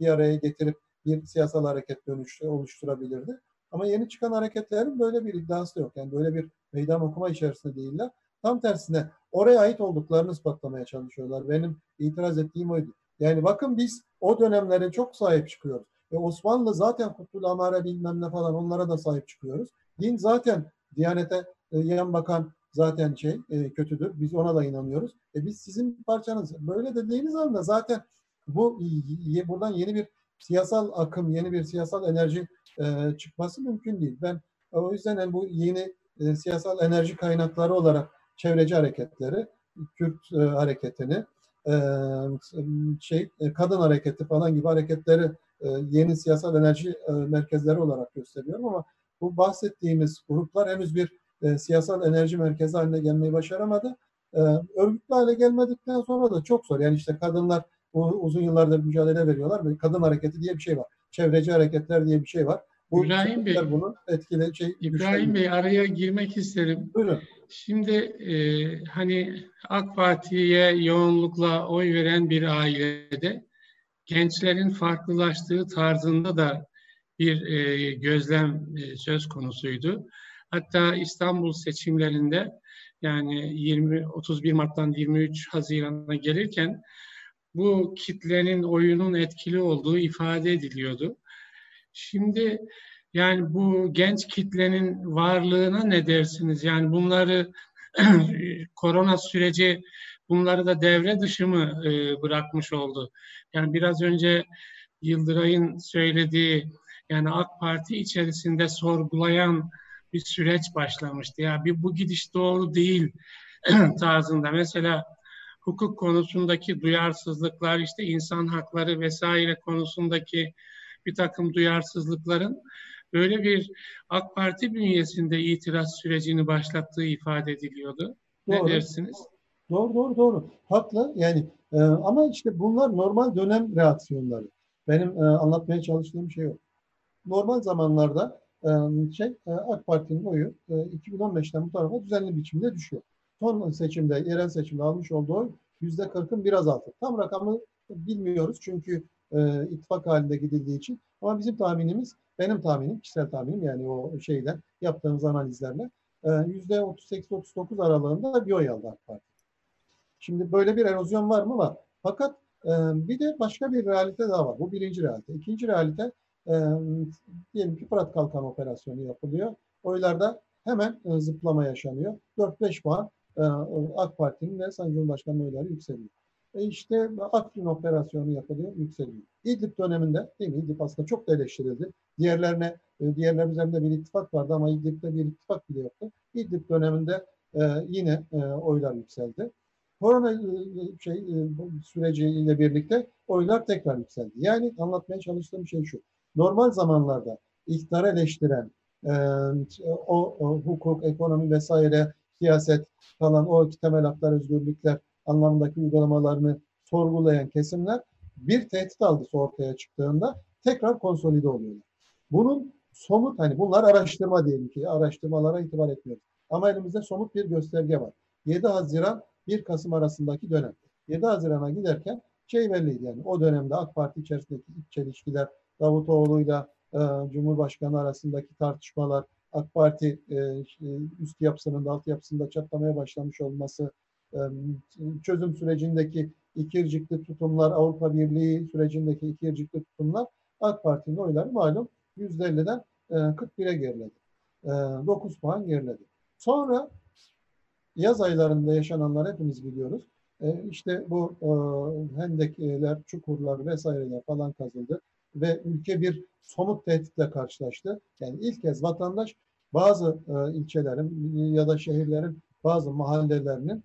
bir araya getirip bir siyasal hareket dönüşü oluşturabilirdi. Ama yeni çıkan hareketlerin böyle bir iddiası yok. Yani böyle bir meydan okuma içerisinde değiller. Tam tersine oraya ait olduklarını ispatlamaya çalışıyorlar. Benim itiraz ettiğim oydu. Yani bakın biz o dönemlere çok sahip çıkıyoruz. E Osmanlı zaten Kutul Amare bilmem ne falan onlara da sahip çıkıyoruz. Din zaten Diyanete e, yan bakan zaten şey e, kötüdür. Biz ona da inanıyoruz. E biz sizin parçanız. Böyle dediğiniz anda zaten bu buradan yeni bir siyasal akım, yeni bir siyasal enerji e, çıkması mümkün değil. Ben o yüzden yani bu yeni e, siyasal enerji kaynakları olarak çevreci hareketleri, Kürt e, hareketini, e, şey e, kadın hareketi falan gibi hareketleri e, yeni siyasal enerji e, merkezleri olarak gösteriyorum ama bu bahsettiğimiz gruplar henüz bir e, siyasal enerji merkezi haline gelmeyi başaramadı. E, örgütlü hale gelmedikten sonra da çok zor. Yani işte kadınlar uzun yıllardır mücadele veriyorlar ve kadın hareketi diye bir şey var. Çevreci hareketler diye bir şey var. Bu İbrahim Bey, bunu etkile şey İbrahim Bey araya girmek isterim. Buyurun. Şimdi e, hani AK Parti'ye yoğunlukla oy veren bir ailede gençlerin farklılaştığı tarzında da bir e, gözlem e, söz konusuydu. Hatta İstanbul seçimlerinde yani 20 31 Mart'tan 23 Haziran'a gelirken bu kitlenin oyunun etkili olduğu ifade ediliyordu. Şimdi yani bu genç kitlenin varlığına ne dersiniz? Yani bunları korona süreci bunları da devre dışı mı e, bırakmış oldu? Yani biraz önce Yıldıray'ın söylediği yani AK Parti içerisinde sorgulayan bir süreç başlamıştı. Ya bir bu gidiş doğru değil tarzında. Mesela hukuk konusundaki duyarsızlıklar, işte insan hakları vesaire konusundaki bir takım duyarsızlıkların böyle bir AK Parti bünyesinde itiraz sürecini başlattığı ifade ediliyordu. Doğru. Ne dersiniz? Doğru, doğru, doğru. Haklı. Yani e, ama işte bunlar normal dönem reaksiyonları. Benim e, anlatmaya çalıştığım şey o. Normal zamanlarda e, şey e, AK Parti'nin oyu e, 2015'ten bu tarafa düzenli biçimde düşüyor. Son seçimde, yerel seçimde almış olduğu oy yüzde 40'ın biraz altı. Tam rakamı bilmiyoruz çünkü e, ittifak halinde gidildiği için. Ama bizim tahminimiz, benim tahminim, kişisel tahminim yani o şeyden yaptığımız analizlerle e, yüzde 38-39 aralığında bir oy aldı AK Parti. Şimdi böyle bir erozyon var mı? Var. Fakat e, bir de başka bir realite daha var. Bu birinci realite. İkinci realite e, diyelim ki Fırat Kalkan operasyonu yapılıyor. Oylarda hemen zıplama yaşanıyor. 4-5 puan AK Parti'nin ve Sayın Cumhurbaşkanı oyları yükseliyor. E işte Afrin operasyonu yapılıyor, yükseliyor. İdlib döneminde, değil mi? İdlib aslında çok da eleştirildi. Diğerlerine, e, diğerler üzerinde bir ittifak vardı ama İdlib'de bir ittifak bile yoktu. İdlib döneminde e, yine e, oylar yükseldi. Korona e, şey e, süreciyle birlikte oylar tekrar yükseldi. Yani anlatmaya çalıştığım şey şu. Normal zamanlarda iktidarı eleştiren, e, o, o hukuk, ekonomi vesaire, siyaset falan o temel haklar, özgürlükler anlamındaki uygulamalarını sorgulayan kesimler bir tehdit algısı ortaya çıktığında tekrar konsolide oluyorlar. Bunun somut hani bunlar araştırma diyelim ki araştırmalara itibar etmiyoruz. Ama elimizde somut bir gösterge var. 7 Haziran 1 Kasım arasındaki dönem. 7 Haziran'a giderken şey belliydi yani o dönemde AK Parti içerisindeki iç çelişkiler, Davutoğlu'yla e, Cumhurbaşkanı arasındaki tartışmalar, AK Parti e, üst yapısının alt yapısında çatlamaya başlamış olması, çözüm sürecindeki ikircikli tutumlar, Avrupa Birliği sürecindeki ikircikli tutumlar AK Parti'nin oyları malum %50'den e, 41'e geriledi. E, 9 puan geriledi. Sonra yaz aylarında yaşananlar hepimiz biliyoruz. E, işte bu e, hendekler, çukurlar vesaireler falan kazıldı ve ülke bir somut tehditle karşılaştı. Yani ilk kez vatandaş bazı e, ilçelerin ya da şehirlerin bazı mahallelerinin e,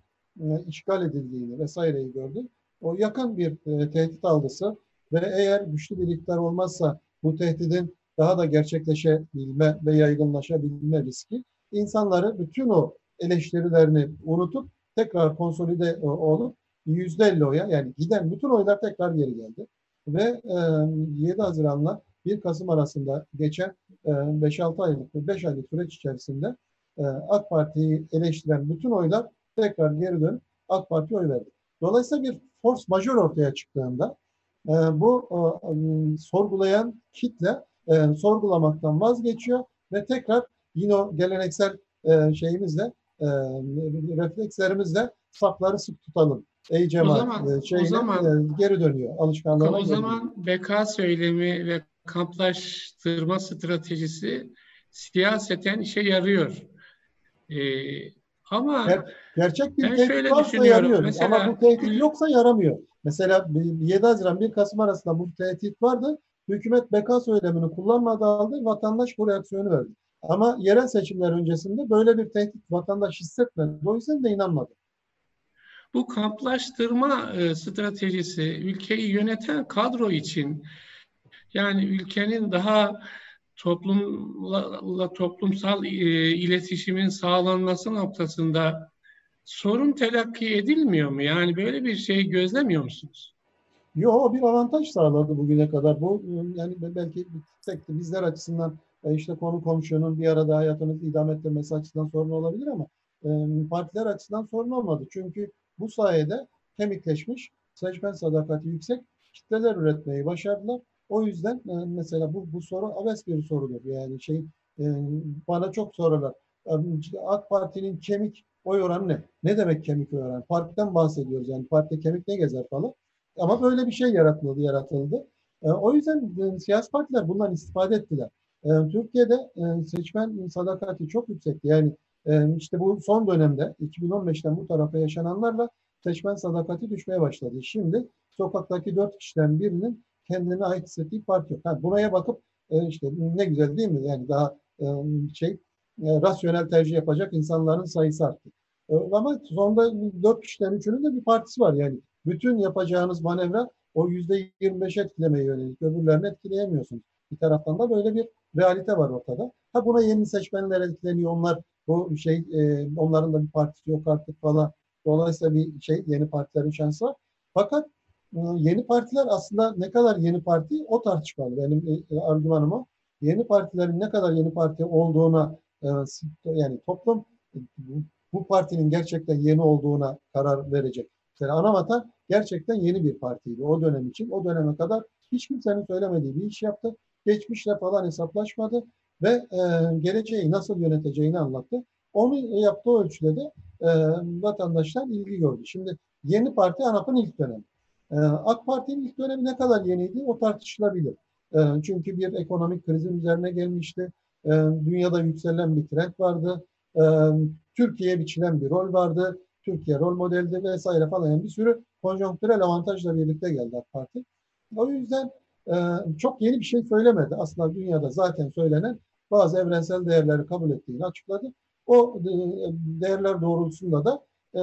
işgal edildiğini vesaireyi gördü. O yakın bir e, tehdit algısı ve eğer güçlü bir iktidar olmazsa bu tehdidin daha da gerçekleşebilme ve yaygınlaşabilme riski insanları bütün o eleştirilerini unutup tekrar konsolide e, olup yüzde elli oya yani giden bütün oylar tekrar geri geldi. Ve e, 7 Haziran'la 1 Kasım arasında geçen e, 5-6 aylık, 5 aylık süreç içerisinde e, AK Parti'yi eleştiren bütün oylar tekrar geri dönüp AK Parti oy verdi. Dolayısıyla bir force majör ortaya çıktığında e, bu e, sorgulayan kitle e, sorgulamaktan vazgeçiyor ve tekrar yine o geleneksel e, şeyimizle, e, reflekslerimizle safları sık tutalım. Ey cemaat o zaman, e, o zaman, e, geri dönüyor alışkanlığına. O zaman BK söylemi ve kamplaştırma stratejisi siyaseten işe yarıyor. E, ama Ger gerçek bir tehdit varsa yarıyor. Mesela, ama bu tehdit yoksa yaramıyor. Mesela 7 Haziran 1 Kasım arasında bu tehdit vardı. Hükümet beka söylemini kullanmadı aldı. Vatandaş bu reaksiyonu verdi. Ama yerel seçimler öncesinde böyle bir tehdit vatandaş hissetmedi. O yüzden de inanmadı. Bu kamplaştırma e, stratejisi ülkeyi yöneten kadro için yani ülkenin daha toplumla toplumsal e, iletişimin sağlanması noktasında sorun telakki edilmiyor mu? Yani böyle bir şey gözlemiyor musunuz? Yok bir avantaj sağladı bugüne kadar. Bu yani belki tek bizler açısından e, işte konu komşunun bir arada hayatını idame ettirmesi açısından sorun olabilir ama e, partiler açısından sorun olmadı. Çünkü bu sayede kemikleşmiş, seçmen sadakati yüksek kitleler üretmeyi başardılar. O yüzden e, mesela bu, bu soru abes bir sorudur. Yani şey e, bana çok sorular. AK Parti'nin kemik oy oranı ne? Ne demek kemik oy oranı? Partiden bahsediyoruz. Yani partide kemik ne gezer falan. Ama böyle bir şey yaratıldı, yaratıldı. E, o yüzden e, siyasi partiler bundan istifade ettiler. E, Türkiye'de e, seçmen sadakati çok yüksekti. Yani e, işte bu son dönemde 2015'ten bu tarafa yaşananlarla seçmen sadakati düşmeye başladı. Şimdi sokaktaki dört kişiden birinin kendine ait hissettiği parti yok. Yani buraya bakıp e, işte ne güzel değil mi? Yani daha e, şey e, rasyonel tercih yapacak insanların sayısı arttı. E, ama sonunda dört kişiden üçünün de bir partisi var. Yani bütün yapacağınız manevra o yüzde yirmi beş etkilemeye yönelik. Öbürlerini etkileyemiyorsunuz. Bir taraftan da böyle bir realite var ortada. Ha buna yeni seçmenler etkileniyor. Onlar bu şey onların da bir partisi yok artık falan. Dolayısıyla bir şey yeni partilerin şansı var. Fakat yeni partiler aslında ne kadar yeni parti o tartışmalı. Benim e, argümanım o. Yeni partilerin ne kadar yeni parti olduğuna e, yani toplum bu, partinin gerçekten yeni olduğuna karar verecek. Yani Anavatan gerçekten yeni bir partiydi o dönem için. O döneme kadar hiç kimsenin söylemediği bir iş yaptı. Geçmişle falan hesaplaşmadı ve e, geleceği nasıl yöneteceğini anlattı. Onu yaptığı ölçüde de e, vatandaşlar ilgi gördü. Şimdi yeni parti ANAP'ın ilk dönemi. E, AK Parti'nin ilk dönemi ne kadar yeniydi o tartışılabilir. E, çünkü bir ekonomik krizin üzerine gelmişti. E, dünyada yükselen bir trend vardı. E, Türkiye'ye biçilen bir rol vardı. Türkiye rol modeldi vesaire falan. Yani bir sürü konjonktürel avantajla birlikte geldi AK Parti. O yüzden e, çok yeni bir şey söylemedi. Aslında dünyada zaten söylenen bazı evrensel değerleri kabul ettiğini açıkladı. O e, değerler doğrultusunda da e,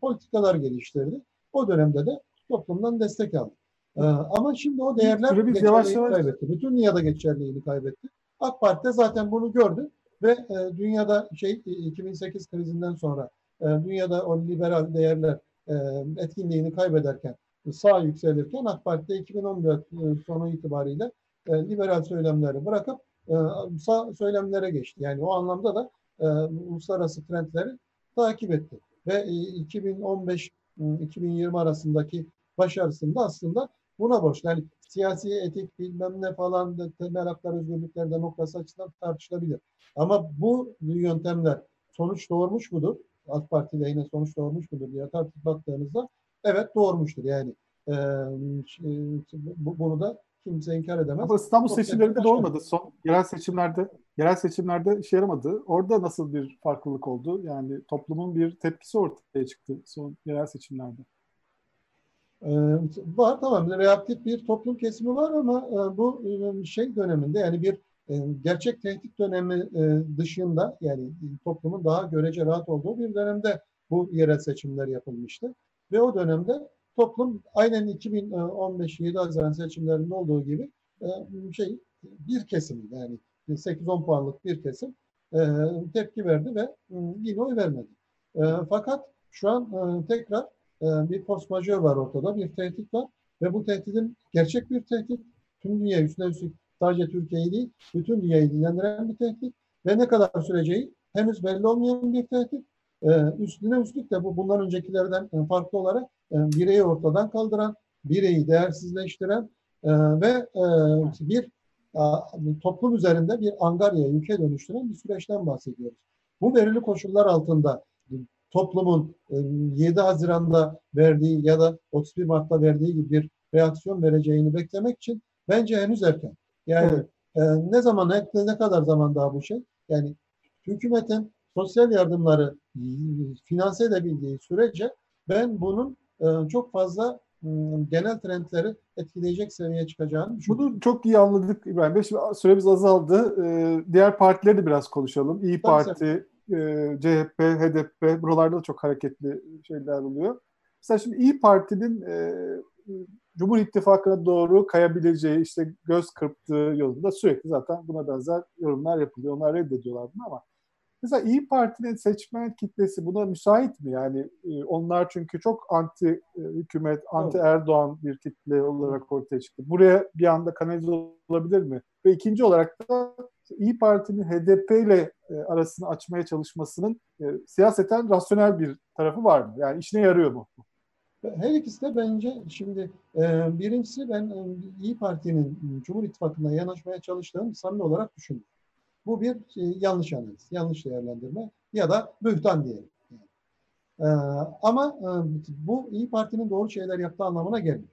politikalar geliştirdi. O dönemde de toplumdan destek aldı. E, ama şimdi o değerler geçerliliğini yavaş yavaş... kaybetti. Bütün dünyada geçerliliğini kaybetti. AK Parti de zaten bunu gördü ve e, dünyada şey 2008 krizinden sonra e, dünyada o liberal değerler e, etkinliğini kaybederken sağ yükselirken AK Parti de 2014 e, sonu itibariyle e, liberal söylemleri bırakıp e, sağ söylemlere geçti. Yani o anlamda da e, uluslararası trendleri takip etti. Ve e, 2015-2020 arasındaki başarısında aslında buna borçlu. Yani siyasi etik bilmem ne falan da temel haklar, özgürlükler, demokrasi açısından tartışılabilir. Ama bu yöntemler sonuç doğurmuş mudur? AK Parti lehine sonuç doğurmuş mudur diye tartıp baktığınızda evet doğurmuştur. Yani e, bu, bunu da kimse inkar edemez. Ama İstanbul seçimlerinde de olmadı. Son yerel seçimlerde yerel seçimlerde işe yaramadı. Orada nasıl bir farklılık oldu? Yani toplumun bir tepkisi ortaya çıktı son yerel seçimlerde. Ee, var tamam reaktif bir toplum kesimi var ama e, bu e, şey döneminde yani bir e, gerçek tehdit dönemi dışında yani toplumun daha görece rahat olduğu bir dönemde bu yerel seçimler yapılmıştı. Ve o dönemde toplum aynen 2015 7 Haziran seçimlerinde olduğu gibi şey bir kesim yani 8-10 puanlık bir kesim tepki verdi ve yine oy vermedi. Fakat şu an tekrar bir post majör var ortada, bir tehdit var ve bu tehditin gerçek bir tehdit. Tüm dünya üstüne üstlük sadece Türkiye'yi değil, bütün dünyayı ilgilendiren bir tehdit ve ne kadar süreceği henüz belli olmayan bir tehdit. Ee, üstüne üstlük de bu bundan öncekilerden e, farklı olarak e, bireyi ortadan kaldıran, bireyi değersizleştiren e, ve e, bir toplum üzerinde bir angarya, yüke dönüştüren bir süreçten bahsediyoruz. Bu verili koşullar altında toplumun e, 7 Haziran'da verdiği ya da 31 Mart'ta verdiği gibi bir reaksiyon vereceğini beklemek için bence henüz erken. Yani e, ne zaman, ne, ne kadar zaman daha bu şey? Yani hükümetin sosyal yardımları finanse edebildiği sürece ben bunun e, çok fazla ıı, genel trendleri etkileyecek seviyeye çıkacağını düşünüyorum. Bunu çok iyi anladık İbrahim Bey. Şimdi süremiz azaldı. Ee, diğer partileri de biraz konuşalım. İyi Parti, e, CHP, HDP buralarda da çok hareketli şeyler oluyor. Mesela şimdi İyi Parti'nin e, Cumhur İttifakı'na doğru kayabileceği, işte göz kırptığı yolunda sürekli zaten buna benzer yorumlar yapılıyor. Onlar reddediyorlar bunu ama mesela İyi Parti'nin seçmen kitlesi buna müsait mi? Yani e, onlar çünkü çok anti e, hükümet, anti Erdoğan bir kitle olarak ortaya çıktı. Buraya bir anda kanalize olabilir mi? Ve ikinci olarak da İyi Parti'nin HDP ile e, arasını açmaya çalışmasının siyaseten rasyonel bir tarafı var mı? Yani işine yarıyor mu? Her ikisi de bence şimdi e, birincisi ben e, İyi Parti'nin Cumhur İttifakı'na yanaşmaya çalıştığını samimi olarak düşünüyorum. Bu bir e, yanlış analiz, yanlış değerlendirme ya da bühtan diyelim. E, ama e, bu İyi Parti'nin doğru şeyler yaptığı anlamına gelmiyor.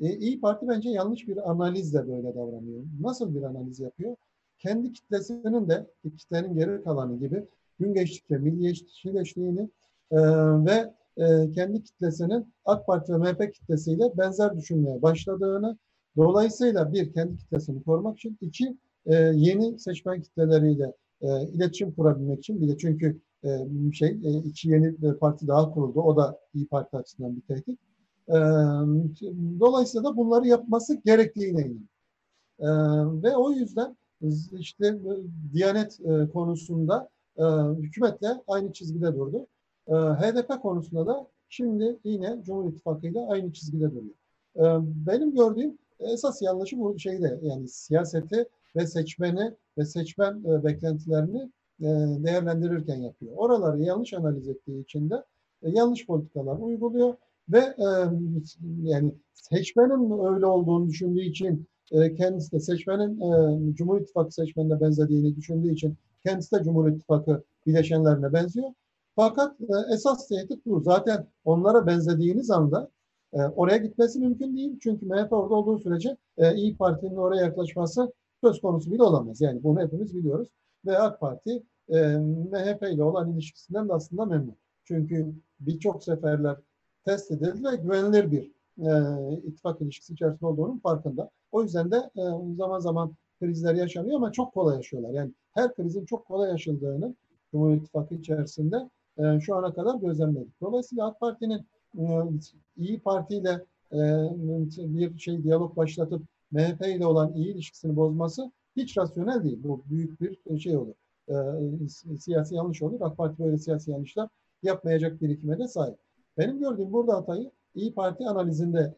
E, İyi Parti bence yanlış bir analizle böyle davranıyor. Nasıl bir analiz yapıyor? Kendi kitlesinin de kitlenin geri kalanı gibi gün geçtikçe milliyetçileştiğini e, ve e, kendi kitlesinin AK Parti ve MHP kitlesiyle benzer düşünmeye başladığını, dolayısıyla bir kendi kitlesini korumak için, iki e, yeni seçmen kitleleriyle e, iletişim kurabilmek için bile çünkü e, şey e, iki yeni bir parti daha kuruldu. O da İyi Parti açısından bir tehdit. E, dolayısıyla da bunları yapması gerektiğine inanıyorum. E, ve o yüzden işte e, Diyanet e, konusunda e, hükümetle aynı çizgide durdu. HDP konusunda da şimdi yine Cumhur İttifakı ile aynı çizgide duruyor. Benim gördüğüm esas yanlışı bu şeyde yani siyaseti ve seçmeni ve seçmen beklentilerini değerlendirirken yapıyor. Oraları yanlış analiz ettiği için de yanlış politikalar uyguluyor ve yani seçmenin öyle olduğunu düşündüğü için e, kendisi de seçmenin e, Cumhur İttifakı seçmenine benzediğini düşündüğü için kendisi de Cumhur İttifakı bileşenlerine benziyor. Fakat e, esas tehdit bu. Zaten onlara benzediğiniz anda e, oraya gitmesi mümkün değil. Çünkü MHP orada olduğu sürece İyi Parti'nin oraya yaklaşması söz konusu bile olamaz. Yani bunu hepimiz biliyoruz. Ve AK Parti MHP ile olan ilişkisinden de aslında memnun. Çünkü birçok seferler test edildi ve güvenilir bir e, ittifak ilişkisi içerisinde olduğunun farkında. O yüzden de e, zaman zaman krizler yaşanıyor ama çok kolay yaşıyorlar. Yani her krizin çok kolay yaşandığını Cumhur İttifakı içerisinde e, şu ana kadar gözlemledik. Dolayısıyla AK Parti'nin e, İyi Parti ile e, bir şey diyalog başlatıp MHP ile olan iyi ilişkisini bozması hiç rasyonel değil. Bu büyük bir şey olur. Siyasi yanlış olur. AK Parti böyle siyasi yanlışlar yapmayacak birikime de sahip. Benim gördüğüm burada hatayı İyi Parti analizinde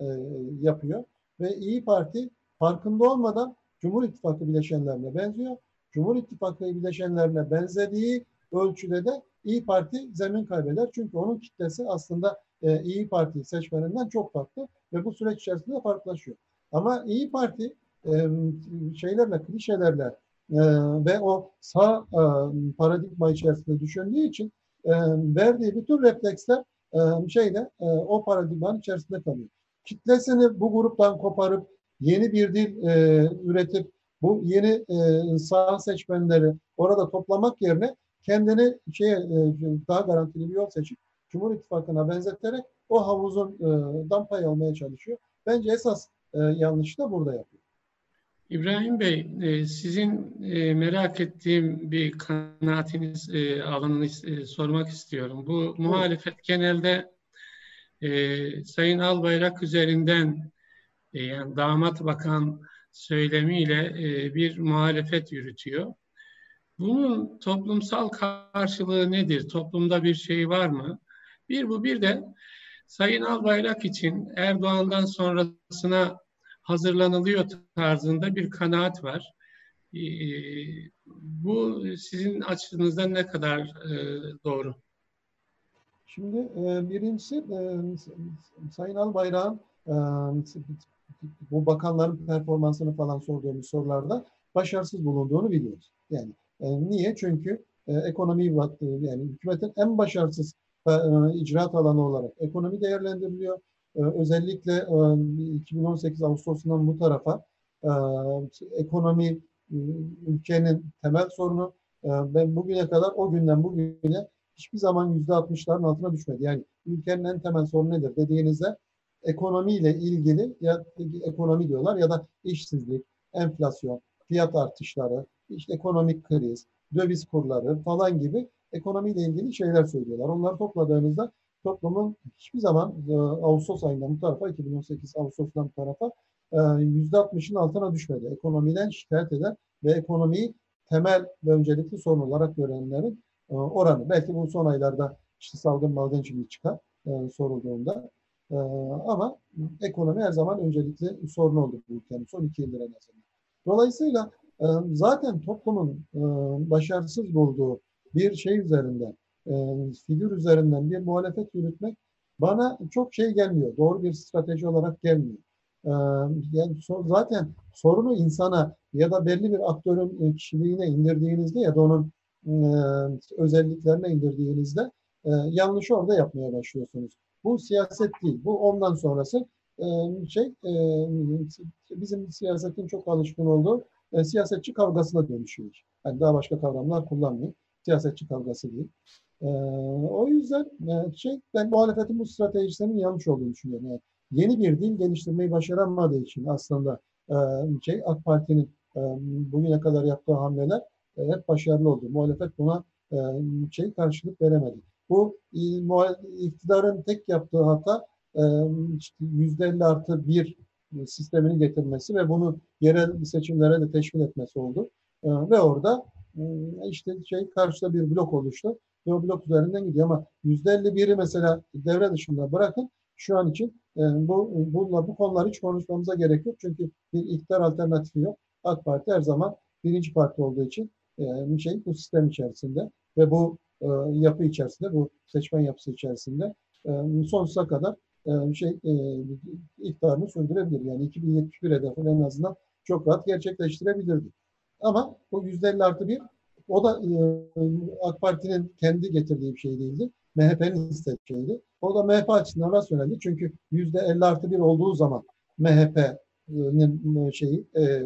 yapıyor ve İyi Parti farkında olmadan Cumhur İttifakı bileşenlerine benziyor. Cumhur İttifakı bileşenlerine benzediği ölçüde de İyi Parti zemin kaybeder. Çünkü onun kitlesi aslında e, İyi Parti seçmeninden çok farklı ve bu süreç içerisinde farklılaşıyor. Ama İyi Parti e, şeylerle, klişelerle e, ve o sağ paradigma içerisinde düşündüğü için e, verdiği bütün refleksler e, şeyle e, o paradigmanın içerisinde kalıyor. Kitlesini bu gruptan koparıp yeni bir dil e, üretip bu yeni e, sağ seçmenleri orada toplamak yerine kendini şeye e, daha garantili bir yol seçip Cumhur İttifakı'na benzeterek o havuzun e, pay almaya çalışıyor. Bence esas e, yanlış da burada yapıyor. İbrahim Bey, e, sizin e, merak ettiğim bir kanaatiniz e, alanını sormak istiyorum. Bu muhalefet genelde Sayın Albayrak üzerinden e, yani damat bakan söylemiyle e, bir muhalefet yürütüyor. Bunun toplumsal karşılığı nedir? Toplumda bir şey var mı? Bir bu bir de Sayın Albayrak için Erdoğan'dan sonrasına hazırlanılıyor tarzında bir kanaat var. Ee, bu sizin açınızdan ne kadar e, doğru? Şimdi e, birincisi e, Sayın Albayrak'ın bu bakanların performansını falan sorduğumuz sorularda başarısız bulunduğunu biliyoruz. Yani e, niye? Çünkü e, ekonomi baktı, yani hükümetin en başarısız e, icraat alanı olarak ekonomi değerlendiriliyor. E, özellikle e, 2018 Ağustos'undan bu tarafa e, ekonomi e, ülkenin temel sorunu ben bugüne kadar o günden bugüne hiçbir zaman yüzde altmışların altına düşmedi. Yani ülkenin en temel sorunu nedir dediğinizde ekonomiyle ilgili ya ekonomi diyorlar ya da işsizlik, enflasyon, fiyat artışları, işte ekonomik kriz, döviz kurları falan gibi ekonomiyle ilgili şeyler söylüyorlar. Onları topladığınızda toplumun hiçbir zaman e, Ağustos ayından bu tarafa 2018 Ağustos'tan bu tarafa e, yüzde 60'ın altına düşmedi. Ekonomiden şikayet eden ve ekonomiyi temel ve öncelikli sorun olarak görenlerin e, oranı. Belki bu son aylarda işte salgın malgın şimdi çıkar e, sorulduğunda. E, ama ekonomi her zaman öncelikli sorun oldu bu ülkenin son iki yıldır en azından. Dolayısıyla e, zaten toplumun e, başarısız bulduğu bir şey üzerinden, e, figür üzerinden bir muhalefet yürütmek bana çok şey gelmiyor. Doğru bir strateji olarak gelmiyor. E, yani zaten sorunu insana ya da belli bir aktörün kişiliğine indirdiğinizde ya da onun özelliklerine indirdiğinizde e, yanlış orada yapmaya başlıyorsunuz. Bu siyaset değil. Bu ondan sonrası e, şey e, bizim siyasetin çok alışkın olduğu e, siyasetçi kavgasına dönüşüyor. Yani daha başka kavramlar kullanmıyor. Siyasetçi kavgası değil. O yüzden şey ben muhalefetin bu stratejisinin yanlış olduğunu düşünüyorum. Yani yeni bir dil geliştirmeyi başaramadığı için aslında şey AK Parti'nin bugüne kadar yaptığı hamleler hep başarılı oldu. Muhalefet buna şey karşılık veremedi. Bu e, iktidarın tek yaptığı hata e, işte %50 artı bir sistemini getirmesi ve bunu yerel seçimlere de teşvik etmesi oldu. E, ve orada işte şey karşıda bir blok oluştu ve o blok üzerinden gidiyor ama %51'i mesela devre dışında bırakın şu an için bu bunla bu konular hiç konuşmamıza gerek yok. Çünkü bir iktidar alternatifi yok. AK Parti her zaman birinci parti olduğu için e, şey bu sistem içerisinde ve bu e, yapı içerisinde bu seçmen yapısı içerisinde e, sonsuza kadar e, şey e, iktidarını sürdürebilir. Yani 2071 hedefini en azından çok rahat gerçekleştirebilirdi. Ama bu %50 artı bir o da e, AK Parti'nin kendi getirdiği bir şey değildi. MHP'nin istediği şeydi. O da MHP açısından rasyoneldi. Çünkü yüzde 50 artı bir olduğu zaman MHP'nin şeyi e,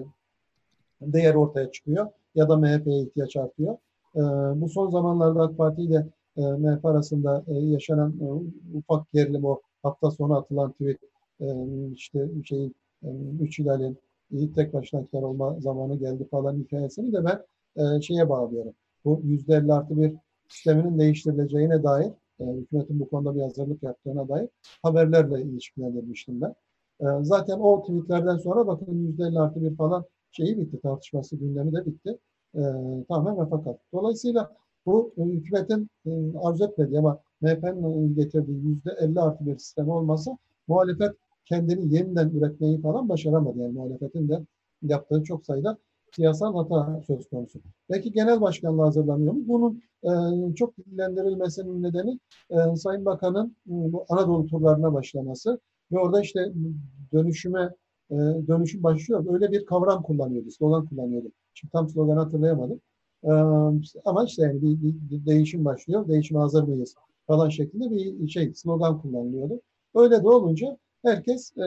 değer ortaya çıkıyor ya da MHP'ye ihtiyaç artıyor. E, bu son zamanlarda AK Parti ile e, MHP arasında e, yaşanan e, ufak gerilim o hafta sonu atılan tweet e, işte şeyin üç hilalin tek başına iktidar olma zamanı geldi falan hikayesini de ben şeye bağlıyorum. Bu yüzde elli artı bir sisteminin değiştirileceğine dair hükümetin bu konuda bir hazırlık yaptığına dair haberlerle ilişkilendirmiştim ben. Zaten o tweetlerden sonra bakın yüzde elli artı bir falan şeyi bitti, tartışması gündemi de bitti. E, tamamen refakat. Dolayısıyla bu e, hükümetin e, arzu etmediği ama MHP'nin getirdiği yüzde elli artı bir sistem olmasa muhalefet kendini yeniden üretmeyi falan başaramadı. Yani muhalefetin de yaptığı çok sayıda siyasal hata söz konusu. Peki genel başkanlığı hazırlanıyor mu? Bunun e, çok dillendirilmesinin nedeni e, Sayın Bakan'ın e, bu Anadolu turlarına başlaması ve orada işte dönüşüme e, dönüşüm başlıyor. Öyle bir kavram kullanıyordu, slogan kullanıyordu. Şimdi tam sloganı hatırlayamadım. E, ama işte yani bir, bir, bir değişim başlıyor. Değişime hazır mıyız falan şeklinde bir şey slogan kullanılıyordu. Öyle de olunca herkes e,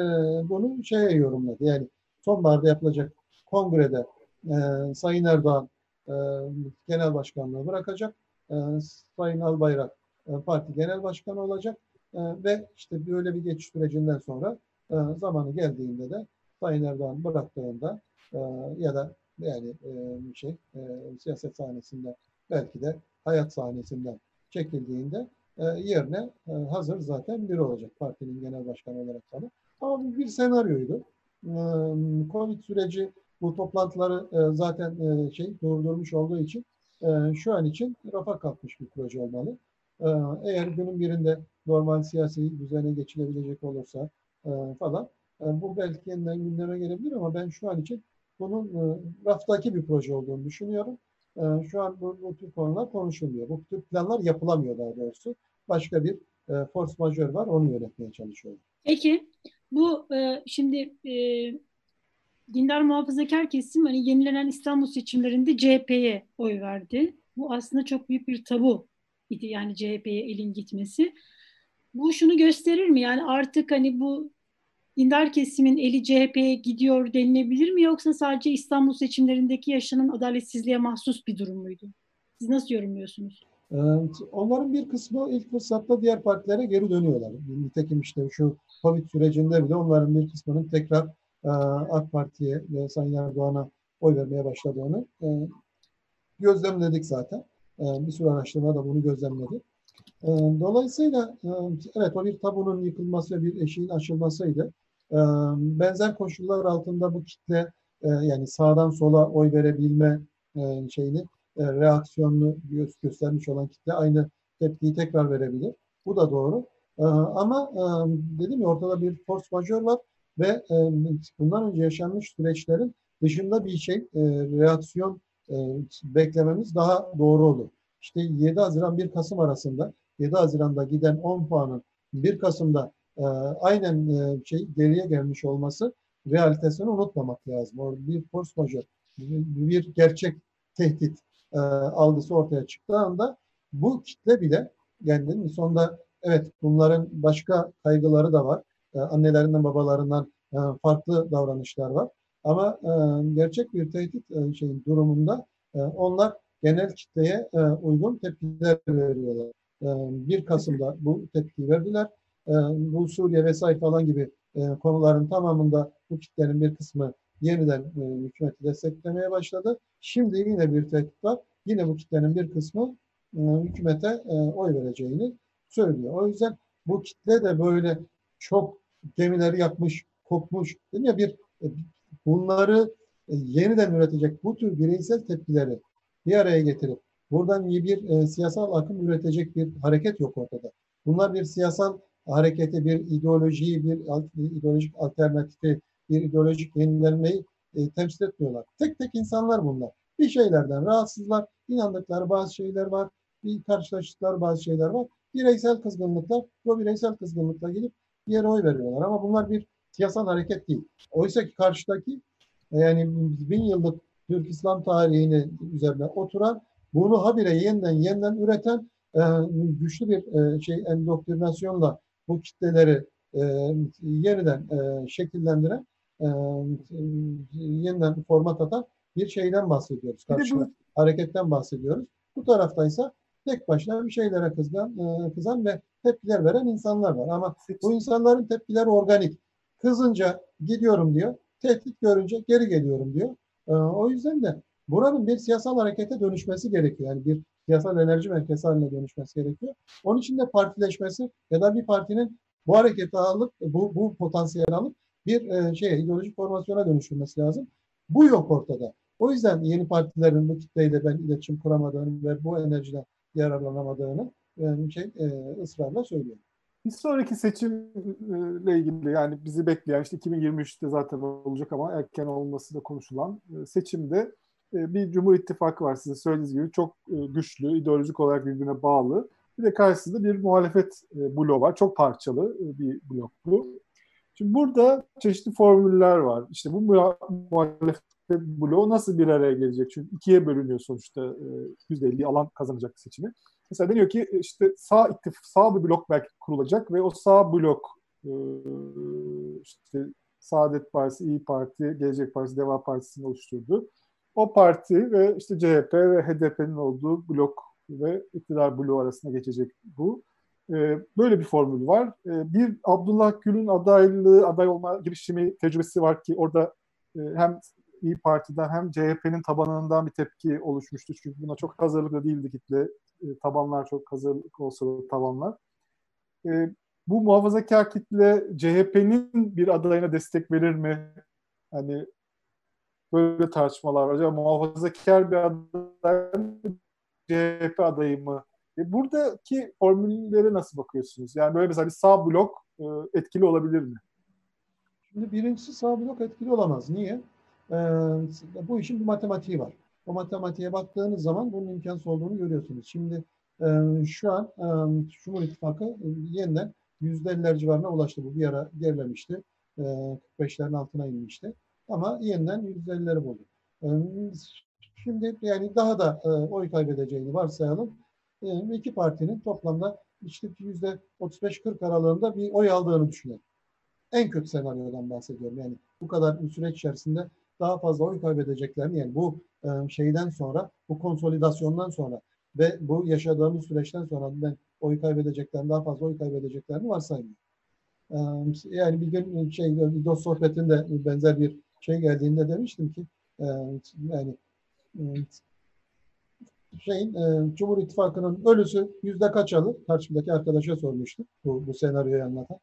bunu şeye yorumladı. Yani sonbaharda yapılacak kongrede e, Sayın Erdoğan e, genel başkanlığı bırakacak. Sayın Albayrak e, parti genel başkanı olacak. Ve işte böyle bir geçiş sürecinden sonra zamanı geldiğinde de Sayın Erdoğan bıraktığında ya da yani e, şey e, siyaset sahnesinde belki de hayat sahnesinden çekildiğinde e, yerine e, hazır zaten biri olacak partinin genel başkanı olarak sana. Ama bu bir senaryoydu. E, Covid süreci bu toplantıları e, zaten e, şey durdurmuş olduğu için e, şu an için rafa kalkmış bir proje olmalı. E, eğer günün birinde normal siyasi düzene geçilebilecek olursa e, falan e, bu belki yeniden gündeme gelebilir ama ben şu an için bunun e, raftaki bir proje olduğunu düşünüyorum. E, şu an bu, bu tür konular konuşulmuyor. Bu tür planlar yapılamıyor daha doğrusu. Başka bir e, force majör var, onu yönetmeye çalışıyorum. Peki, bu şimdi e, dindar muhafazakar kesim hani yenilenen İstanbul seçimlerinde CHP'ye oy verdi. Bu aslında çok büyük bir tabu idi yani CHP'ye elin gitmesi. Bu şunu gösterir mi? Yani artık hani bu dindar kesimin eli CHP'ye gidiyor denilebilir mi yoksa sadece İstanbul seçimlerindeki yaşanan adaletsizliğe mahsus bir durum muydu? Siz nasıl yorumluyorsunuz? Onların bir kısmı ilk fırsatta diğer partilere geri dönüyorlar. Nitekim işte şu Covid sürecinde bile onların bir kısmının tekrar AK Parti'ye ve Sayın Erdoğan'a oy vermeye başladığını gözlemledik zaten. Bir sürü araştırma da bunu gözlemledi. Dolayısıyla evet o bir tabunun yıkılması ve bir eşiğin aşılmasıydı. Benzer koşullar altında bu kitle yani sağdan sola oy verebilme şeyini reaksiyonunu göstermiş olan kitle aynı tepkiyi tekrar verebilir. Bu da doğru. Ama dedim ya ortada bir force majör var ve bundan önce yaşanmış süreçlerin dışında bir şey reaksiyon beklememiz daha doğru olur. İşte 7 Haziran 1 Kasım arasında 7 Haziran'da giden 10 puanın 1 Kasım'da aynen şey geriye gelmiş olması realitesini unutmamak lazım. O bir force majör, bir gerçek tehdit e, algısı ortaya çıktığı anda bu kitle bile yani sonunda evet bunların başka kaygıları da var. E, annelerinden babalarından e, farklı davranışlar var. Ama e, gerçek bir tehdit e, şeyin durumunda e, onlar genel kitleye e, uygun tepkiler veriyorlar. E, 1 Kasım'da bu tepkiyi verdiler. E, bu Suriye vesaire falan gibi e, konuların tamamında bu kitlenin bir kısmı yeniden e, hükümeti desteklemeye başladı. Şimdi yine bir tehdit var. Yine bu kitlenin bir kısmı e, hükümete oy vereceğini söylüyor. O yüzden bu kitle de böyle çok gemileri yakmış, kopmuş. Değil ya bir bunları yeniden üretecek bu tür bireysel tepkileri bir araya getirip buradan bir e, siyasal akım üretecek bir hareket yok ortada. Bunlar bir siyasal hareketi, bir ideolojiyi, bir ideolojik alternatifi, bir ideolojik yenilenmeyi e, temsil etmiyorlar. Tek tek insanlar bunlar. Bir şeylerden rahatsızlar, inandıkları bazı şeyler var, bir karşılaştıkları bazı şeyler var. Bireysel kızgınlıklar, bu bireysel kızgınlıkla gidip bir yere oy veriyorlar. Ama bunlar bir siyasal hareket değil. Oysa ki karşıdaki yani bin yıllık Türk İslam tarihini üzerine oturan, bunu habire yeniden yeniden üreten e, güçlü bir e, şey endoktrinasyonla bu kitleleri e, yeniden e, şekillendiren e, yeniden format atan bir şeyden bahsediyoruz. Karşına, hareketten bahsediyoruz. Bu taraftaysa tek başına bir şeylere kızgan, e, kızan ve tepkiler veren insanlar var. Ama bu insanların tepkileri organik. Kızınca gidiyorum diyor. Tehdit görünce geri geliyorum diyor. E, o yüzden de buranın bir siyasal harekete dönüşmesi gerekiyor. Yani bir siyasal enerji merkezi haline dönüşmesi gerekiyor. Onun için de partileşmesi ya da bir partinin bu hareketi alıp bu, bu potansiyeli alıp bir e, şey ideolojik formasyona dönüşülmesi lazım. Bu yok ortada. O yüzden yeni partilerin bu kitleyle ben iletişim kuramadığını ve bu enerjiden yararlanamadığını e, şey e, ısrarla söylüyorum. Bir sonraki seçimle ilgili yani bizi bekleyen işte 2023'te zaten olacak ama erken olması da konuşulan e, seçimde bir Cumhur İttifakı var sizin söylediğiniz gibi çok e, güçlü, ideolojik olarak birbirine bağlı. Bir de karşısında bir muhalefet bloğu var. Çok parçalı bir blok bu. Şimdi burada çeşitli formüller var. İşte bu muhalefet bloğu nasıl bir araya gelecek? Çünkü ikiye bölünüyor sonuçta %50 alan kazanacak seçimi. Mesela deniyor ki işte sağ ittif sağ bir blok belki kurulacak ve o sağ blok işte Saadet Partisi, İyi Parti, Gelecek Partisi, Deva Partisi'ni oluşturdu. O parti ve işte CHP ve HDP'nin olduğu blok ve iktidar bloğu arasında geçecek bu. Böyle bir formül var. Bir Abdullah Gül'ün adaylığı, aday olma girişimi tecrübesi var ki orada hem İyi Parti'den hem CHP'nin tabanından bir tepki oluşmuştu. Çünkü buna çok hazırlıklı değildi kitle. Tabanlar çok hazırlıklı olsa da tabanlar. Bu muhafazakar kitle CHP'nin bir adayına destek verir mi? Hani böyle tartışmalar var. Acaba muhafazakar bir aday CHP adayı mı? E buradaki formüllere nasıl bakıyorsunuz? Yani böyle mesela bir sağ blok e, etkili olabilir mi? Şimdi birincisi sağ blok etkili olamaz. Niye? Ee, bu işin bir matematiği var. O matematiğe baktığınız zaman bunun imkansız olduğunu görüyorsunuz. Şimdi e, şu an e, Cumhur İttifakı e, yeniden %50'ler civarına ulaştı. Bu bir ara gerilemişti. E, 45'lerin altına inmişti. Ama yeniden %50'leri buldu. E, şimdi yani daha da e, oy kaybedeceğini varsayalım. E, iki partinin toplamda işte %35-40 aralığında bir oy aldığını düşünelim. En kötü senaryodan bahsediyorum. Yani bu kadar bir süreç içerisinde daha fazla oy kaybedeceklerini yani bu e, şeyden sonra bu konsolidasyondan sonra ve bu yaşadığımız süreçten sonra ben oy kaybedeceklerini, daha fazla oy kaybedeceklerini varsaymıyorum. Yani bir gün şey bir dost sohbetinde benzer bir şey geldiğinde demiştim ki yani şeyin Cumhur İttifakı'nın ölüsü yüzde kaç alır? Karşımdaki arkadaşa sormuştum bu, bu senaryoyu anlatan.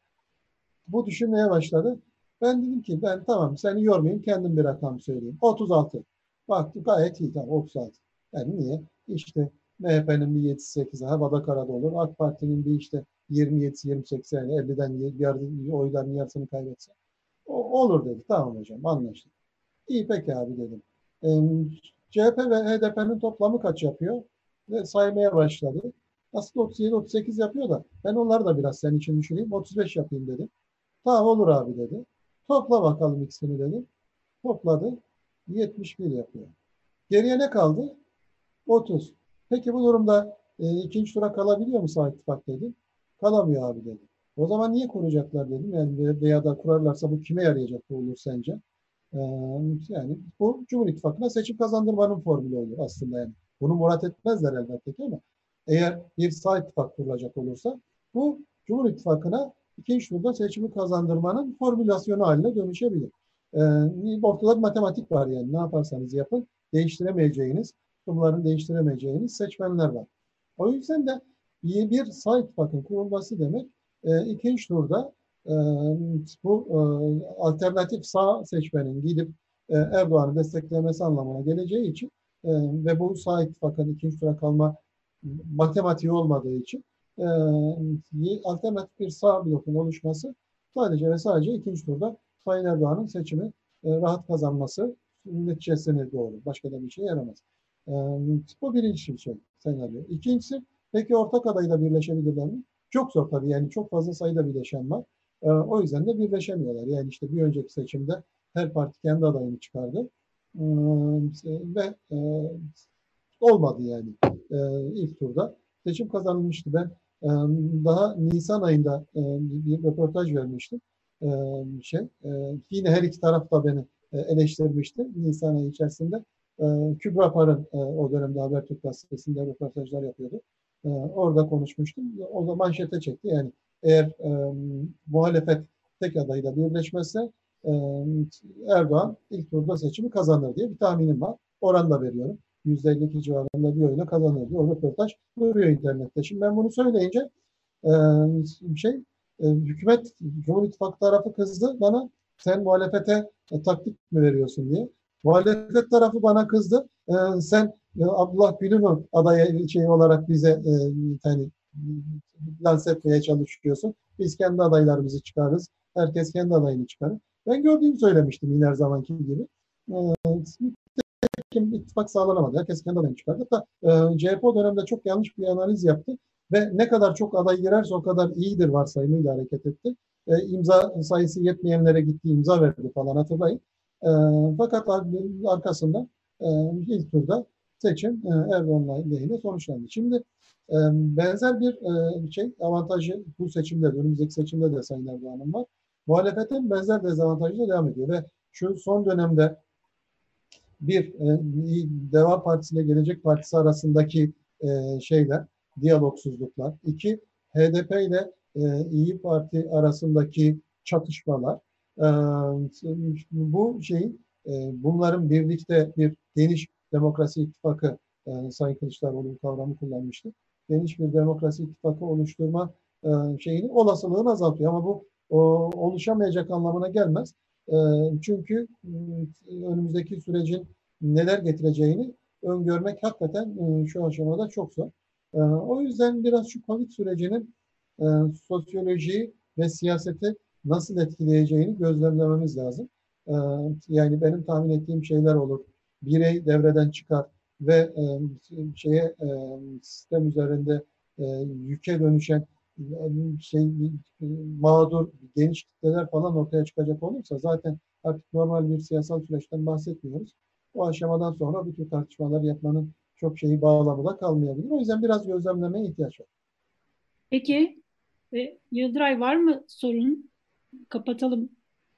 Bu düşünmeye başladı. Ben dedim ki ben tamam seni yormayayım kendim bir rakam söyleyeyim. 36. Baktı gayet iyi tamam 36. Yani niye? İşte MHP'nin bir 7-8'i havada karada olur. AK Parti'nin bir işte 27'si 28'i yani 50'den yarı, oyların yarısını kaybetse. O, olur dedi. Tamam hocam anlaştık. İyi peki abi dedim. E, CHP ve HDP'nin toplamı kaç yapıyor? Ve saymaya başladı. Aslında 37-38 yapıyor da ben onları da biraz senin için düşüneyim. 35 yapayım dedi. Tamam olur abi dedi. Topla bakalım ikisini dedi. Topladı. 71 yapıyor. Geriye ne kaldı? 30. Peki bu durumda e, ikinci tura kalabiliyor mu Sağ İttifak dedi. Kalamıyor abi dedi. O zaman niye kuracaklar dedim. Yani veya da kurarlarsa bu kime yarayacak olur sence? Ee, yani bu Cumhur İttifakı'na seçim kazandırmanın formülü olur aslında yani. Bunu murat etmezler elbette ki ama eğer bir sağ ittifak kurulacak olursa bu Cumhur İttifakı'na ikinci turda seçimi kazandırmanın formülasyonu haline dönüşebilir. Ee, ortada bir matematik var yani ne yaparsanız yapın değiştiremeyeceğiniz, bunların değiştiremeyeceğiniz seçmenler var. O yüzden de bir sağ ittifakın kurulması demek e, ikinci turda e, bu e, alternatif sağ seçmenin gidip e, Erdoğan'ı desteklemesi anlamına geleceği için e, ve bu sağ ittifakın ikinci tura kalma matematiği olmadığı için e, alternatif bir sağ blokun oluşması sadece ve sadece ikinci turda Sayın Erdoğan'ın seçimi e, rahat kazanması neticesine doğru. Başka da bir şey yaramaz. E, bu birinci bir şey senaryo. İkincisi peki ortak adayla birleşebilirler mi? Çok zor tabii yani çok fazla sayıda bileşen var. E, o yüzden de birleşemiyorlar. Yani işte bir önceki seçimde her parti kendi adayını çıkardı. E, ve e, olmadı yani e, ilk turda. Seçim kazanılmıştı. Ben e, daha Nisan ayında bir röportaj vermiştim. E, şey e, Yine her iki taraf da beni e, eleştirmişti Nisan ayı içerisinde. E, Kübra Par'ın e, o dönemde Habertürk gazetesinde röportajlar yapıyordu. E, orada konuşmuştum. O da manşete çekti. Yani eğer e, muhalefet tek adayla birleşmezse e, Erdoğan ilk turda seçimi kazanır diye bir tahminim var. Oran da veriyorum. %52 civarında bir oyla kazanır diye o röportaj duruyor internette. Şimdi ben bunu söyleyince e, şey e, hükümet Cumhur İttifakı tarafı kızdı bana sen muhalefete e, taktik mi veriyorsun diye. Muhalefet tarafı bana kızdı. E, sen e, Abdullah Gül'ün adayı şey olarak bize e, yani lanse etmeye çalışıyorsun. Biz kendi adaylarımızı çıkarırız. Herkes kendi adayını çıkarır. Ben gördüğümü söylemiştim yine her zamanki gibi. Ee, ittifak sağlanamadı. Herkes kendi adayını çıkardı. Hatta e, CHP o dönemde çok yanlış bir analiz yaptı. Ve ne kadar çok aday girerse o kadar iyidir varsayımıyla hareket etti. E, imza sayısı yetmeyenlere gitti imza verdi falan hatırlayın. E, fakat arkasında e, ilk turda seçim e, Erdoğan'la lehine sonuçlandı. Şimdi e, benzer bir e, şey avantajı bu seçimde, önümüzdeki seçimde de Sayın Erdoğan'ın var. Muhalefetin benzer dezavantajı devam ediyor ve şu son dönemde bir e, Deva Partisi ile Gelecek Partisi arasındaki e, şeyler, diyalogsuzluklar. iki HDP ile e, İyi Parti arasındaki çatışmalar. Bu şeyin e, bunların birlikte bir geniş demokrasi ittifakı Sayın Kılıçdaroğlu kavramı kullanmıştı. Geniş bir demokrasi ittifakı oluşturma şeyini olasılığını azaltıyor ama bu oluşamayacak anlamına gelmez. Çünkü önümüzdeki sürecin neler getireceğini öngörmek hakikaten şu aşamada çok zor. O yüzden biraz şu Covid sürecinin sosyolojiyi ve siyaseti nasıl etkileyeceğini gözlemlememiz lazım. E, yani benim tahmin ettiğim şeyler olur birey devreden çıkar ve e, şeye e, sistem üzerinde e, yüke dönüşen e, şey mağdur geniş kitleler falan ortaya çıkacak olursa zaten artık normal bir siyasal süreçten bahsetmiyoruz. O aşamadan sonra bu tür tartışmalar yapmanın çok şeyi bağlamı da kalmayabilir. O yüzden biraz gözlemlemeye ihtiyaç var. Peki e, Yıldıray var mı sorun? Kapatalım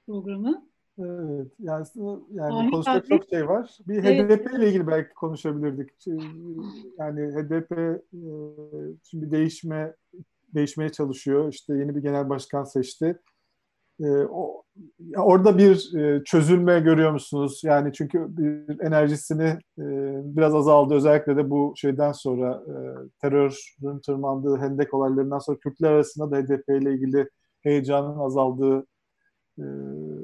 programı. Evet, yani, yani Ahmet konuşacak çok şey var. Bir evet. HDP ile ilgili belki konuşabilirdik. Yani HDP e, şimdi değişme değişmeye çalışıyor. İşte yeni bir genel başkan seçti. E, o, orada bir e, çözülme görüyor musunuz? Yani çünkü bir enerjisini biraz azaldı. Özellikle de bu şeyden sonra terörün tırmandığı hendek olaylarından sonra Kürtler arasında da HDP ile ilgili heyecanın azaldığı e,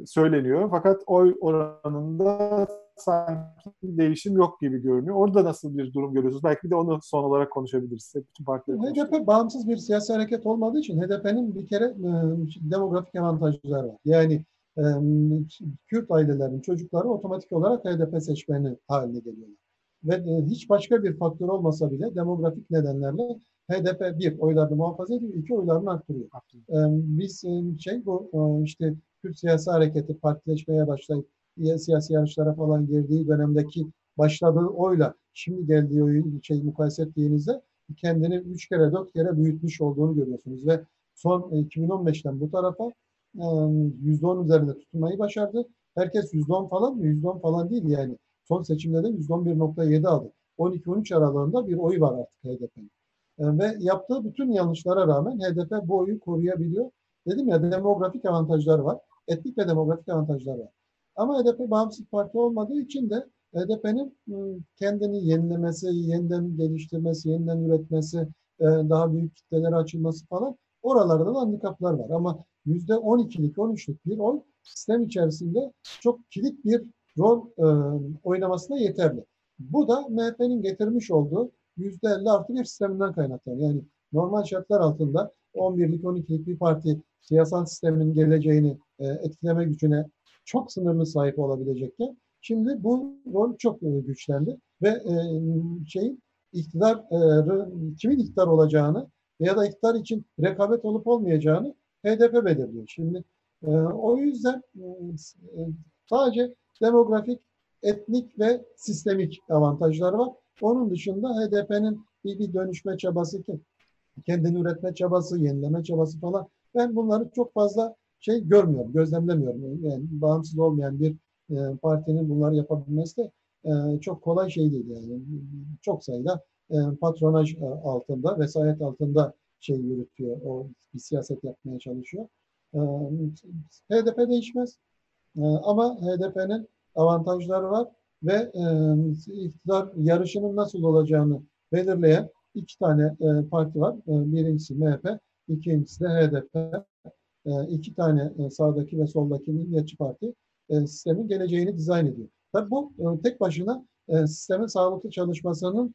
söyleniyor. Fakat oy oranında sanki değişim yok gibi görünüyor. Orada nasıl bir durum görüyorsunuz? Belki bir de onu son olarak konuşabiliriz. Bütün partiler HDP bağımsız bir siyasi hareket olmadığı için HDP'nin bir kere e, demografik avantajları var. Yani e, Kürt ailelerinin çocukları otomatik olarak HDP seçmeni haline geliyorlar. Ve e, hiç başka bir faktör olmasa bile demografik nedenlerle HDP bir oylarını muhafaza ediyor, iki oylarını arttırıyor. E, biz şey bu işte Kürt siyasi hareketi partileşmeye başlayıp siyasi yarışlara falan girdiği dönemdeki başladığı oyla şimdi geldiği oyun şey mukayese ettiğinizde kendini üç kere dört kere büyütmüş olduğunu görüyorsunuz ve son 2015'ten bu tarafa %10 üzerinde tutunmayı başardı. Herkes %10 falan mı? %10 falan değil yani. Son seçimde de %11.7 aldı. 12-13 aralığında bir oy var artık HDP'nin. Ve yaptığı bütün yanlışlara rağmen HDP bu oyu koruyabiliyor. Dedim ya demografik avantajlar var etnik ve demografik avantajlar var. Ama HDP bağımsız parti olmadığı için de HDP'nin ıı, kendini yenilemesi, yeniden geliştirmesi, yeniden üretmesi, e, daha büyük kitlelere açılması falan oralarda da handikaplar var. Ama yüzde 12'lik, 13'lük bir oy sistem içerisinde çok kilit bir rol e, oynamasına yeterli. Bu da MHP'nin getirmiş olduğu %50 artı bir sisteminden kaynaklanıyor. Yani normal şartlar altında 11'lik, 12'lik bir parti siyasal sistemin geleceğini e, etkileme gücüne çok sınırlı sahip olabilecekken şimdi bu rol çok e, güçlendi ve e, şeyin iktidar kimin iktidar olacağını ya da iktidar için rekabet olup olmayacağını HDP belirliyor. Şimdi o yüzden sadece demografik, etnik ve sistemik avantajları var. Onun dışında HDP'nin bir, bir dönüşme çabası ki kendini üretme çabası, yenileme çabası falan ben bunları çok fazla şey görmüyorum, gözlemlemiyorum. Yani bağımsız olmayan bir e, partinin bunları yapabilmesi de e, çok kolay şey değil yani. Çok sayıda e, patronaj e, altında, vesayet altında şey yürütüyor, o bir siyaset yapmaya çalışıyor. E, HDP değişmez. E, ama HDP'nin avantajları var ve e, iktidar yarışının nasıl olacağını belirleyen iki tane e, parti var. E, birincisi MHP, ikincisi de HDP. E, iki tane e, sağdaki ve soldaki Milliyetçi Parti e, sistemin geleceğini dizayn ediyor. Tabii bu tek başına sistemin sağlıklı çalışmasının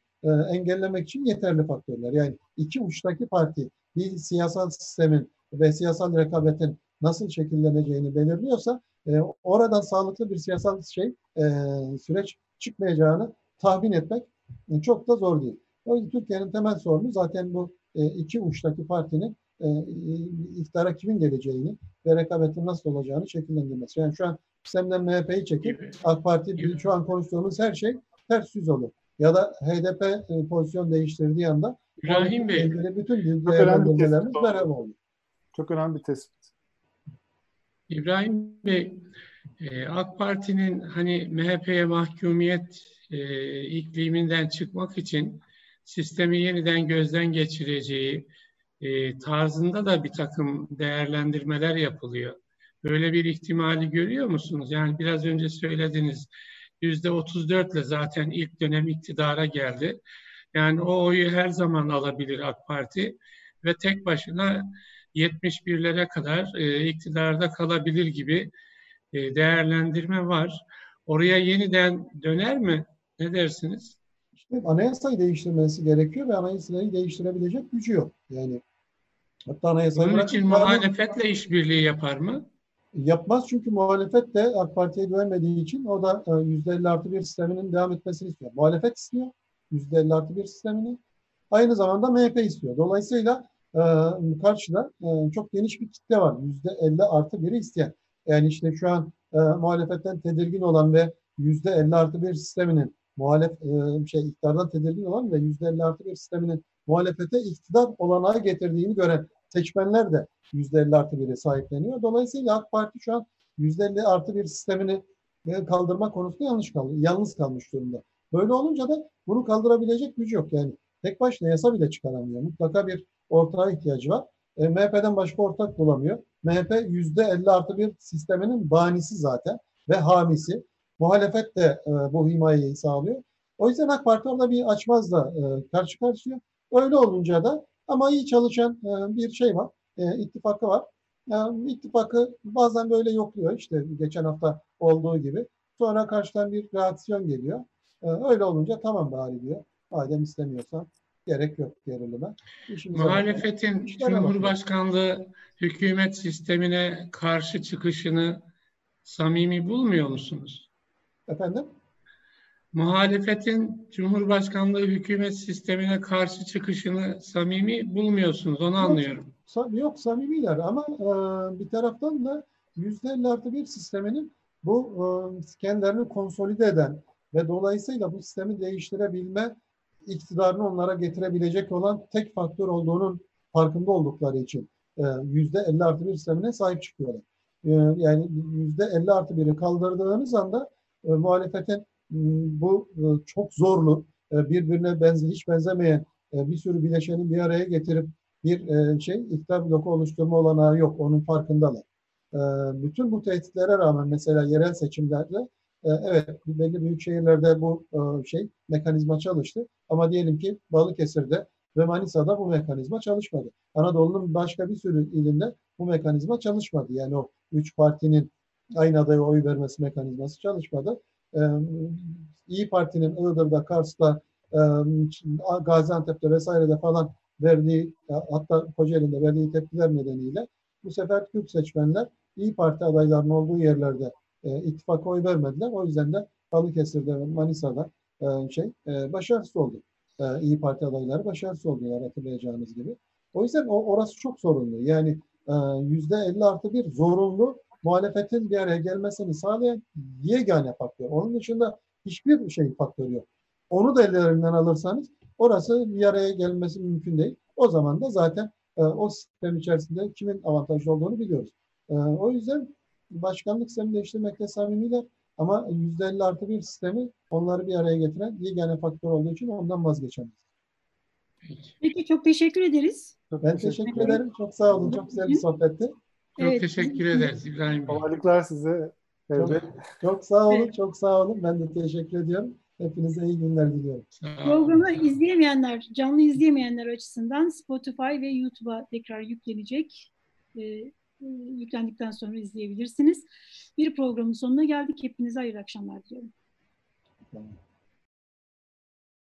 engellemek için yeterli faktörler. Yani iki uçtaki parti bir siyasal sistemin ve siyasal rekabetin nasıl şekilleneceğini belirliyorsa oradan sağlıklı bir siyasal şey süreç çıkmayacağını tahmin etmek çok da zor değil. O yüzden Türkiye'nin temel sorunu zaten bu iki uçtaki partinin e, iktidara kimin geleceğini ve rekabetin nasıl olacağını şekillendirmesi. Yani şu an sistemden MHP'yi çekip AK Parti şu an konuştuğumuz her şey ters yüz olur. Ya da HDP e, pozisyon değiştirdiği anda İbrahim Bey bütün değerlendirmelerimiz beraber oluyor. Çok önemli bir tespit. İbrahim Bey, e, AK Parti'nin hani MHP'ye mahkumiyet e, ikliminden çıkmak için sistemi yeniden gözden geçireceği, e, tarzında da bir takım değerlendirmeler yapılıyor. Böyle bir ihtimali görüyor musunuz? Yani biraz önce söylediniz yüzde 34 ile zaten ilk dönem iktidara geldi. Yani o oyu her zaman alabilir AK Parti ve tek başına 71'lere kadar e, iktidarda kalabilir gibi e, değerlendirme var. Oraya yeniden döner mi? Ne dersiniz? İşte anayasayı değiştirmesi gerekiyor ve anayasayı değiştirebilecek gücü yok. Yani Hatta anayasayı Bunun için muhalefetle işbirliği yapar mı? Yapmaz çünkü muhalefet de AK Parti'ye güvenmediği için o da %50 e, artı bir sisteminin devam etmesini istiyor. Muhalefet istiyor %50 artı bir sistemini. Aynı zamanda MHP istiyor. Dolayısıyla karşıda e, çok geniş bir kitle var. %50 artı biri isteyen. Yani işte şu an e, muhalefetten tedirgin olan ve %50 artı bir sisteminin muhalef e, şey iktidardan tedirgin olan ve %50 artı bir sisteminin muhalefete iktidar olanağı getirdiğini gören seçmenler de %50 artı biri sahipleniyor. Dolayısıyla AK Parti şu an %50 artı bir sistemini kaldırma konusunda yanlış kaldı. Yalnız kalmış durumda. Böyle olunca da bunu kaldırabilecek gücü yok. Yani tek başına yasa bile çıkaramıyor. Mutlaka bir ortağa ihtiyacı var. E, MHP'den başka ortak bulamıyor. MHP %50 artı bir sisteminin banisi zaten ve hamisi. Muhalefet de e, bu himayeyi sağlıyor. O yüzden AK Parti orada bir açmazla e, karşı karşıya. Öyle olunca da ama iyi çalışan e, bir şey var. E, ittifakı var. E, ittifakı bazen böyle yokluyor. İşte geçen hafta olduğu gibi. Sonra karşıdan bir reaksiyon geliyor. E, öyle olunca tamam bari diyor. Madem istemiyorsan gerek yok gerilime. İşimize Muhalefetin bakıyor. Cumhurbaşkanlığı hükümet sistemine karşı çıkışını samimi bulmuyor musunuz? Efendim? Muhalefetin Cumhurbaşkanlığı hükümet sistemine karşı çıkışını samimi bulmuyorsunuz. Onu anlıyorum. Yok, yok samimiler ama e, bir taraftan da yüzde elli artı bir sisteminin bu e, kendilerini konsolide eden ve dolayısıyla bu sistemi değiştirebilme iktidarını onlara getirebilecek olan tek faktör olduğunun farkında oldukları için e, yüzde elli artı bir sistemine sahip çıkıyorlar. E, yani yüzde elli artı biri kaldırdığınız anda e, muhalefetin bu çok zorlu, birbirine benze, hiç benzemeyen bir sürü bileşeni bir araya getirip bir şey iktidar bloku oluşturma olanağı yok. Onun farkındalar. Bütün bu tehditlere rağmen mesela yerel seçimlerde evet belli büyük şehirlerde bu şey mekanizma çalıştı. Ama diyelim ki Balıkesir'de ve Manisa'da bu mekanizma çalışmadı. Anadolu'nun başka bir sürü ilinde bu mekanizma çalışmadı. Yani o üç partinin aynı adaya oy vermesi mekanizması çalışmadı. İyi Parti'nin Iğdır'da, Kars'ta, Gaziantep'te vesairede falan verdiği hatta Kocaeli'nde verdiği tepkiler nedeniyle bu sefer Kürt seçmenler İyi Parti adaylarının olduğu yerlerde e, ittifaka oy vermediler. O yüzden de Balıkesir'de ve Manisa'da e, şey e, başarısız oldu. E, İyi Parti adayları başarısız oldular hatırlayacağınız gibi. O yüzden o, orası çok sorunlu. Yani yüzde elli artı bir zorunlu muhalefetin bir araya gelmesini sağlayan yegane faktör. Onun dışında hiçbir şey faktör yok. Onu da ellerinden alırsanız orası bir araya gelmesi mümkün değil. O zaman da zaten e, o sistem içerisinde kimin avantajlı olduğunu biliyoruz. E, o yüzden başkanlık sistemi değiştirmekte samimiler ama yüzde elli artı bir sistemi onları bir araya getiren yegane faktör olduğu için ondan vazgeçemeyiz. Peki çok teşekkür ederiz. Çok ben teşekkür, teşekkür ederim. Çok sağ olun. Çok güzel bir sohbetti. Çok evet. teşekkür ederiz İbrahim Bey. Kolaylıklar size. Çok, çok sağ olun. Evet. Çok sağ olun. Ben de teşekkür ediyorum. Hepinize iyi günler diliyorum. Programı izleyemeyenler, canlı izleyemeyenler açısından Spotify ve YouTube'a tekrar yüklenecek. Ee, yüklendikten sonra izleyebilirsiniz. Bir programın sonuna geldik. Hepinize hayırlı akşamlar diliyorum. Tamam.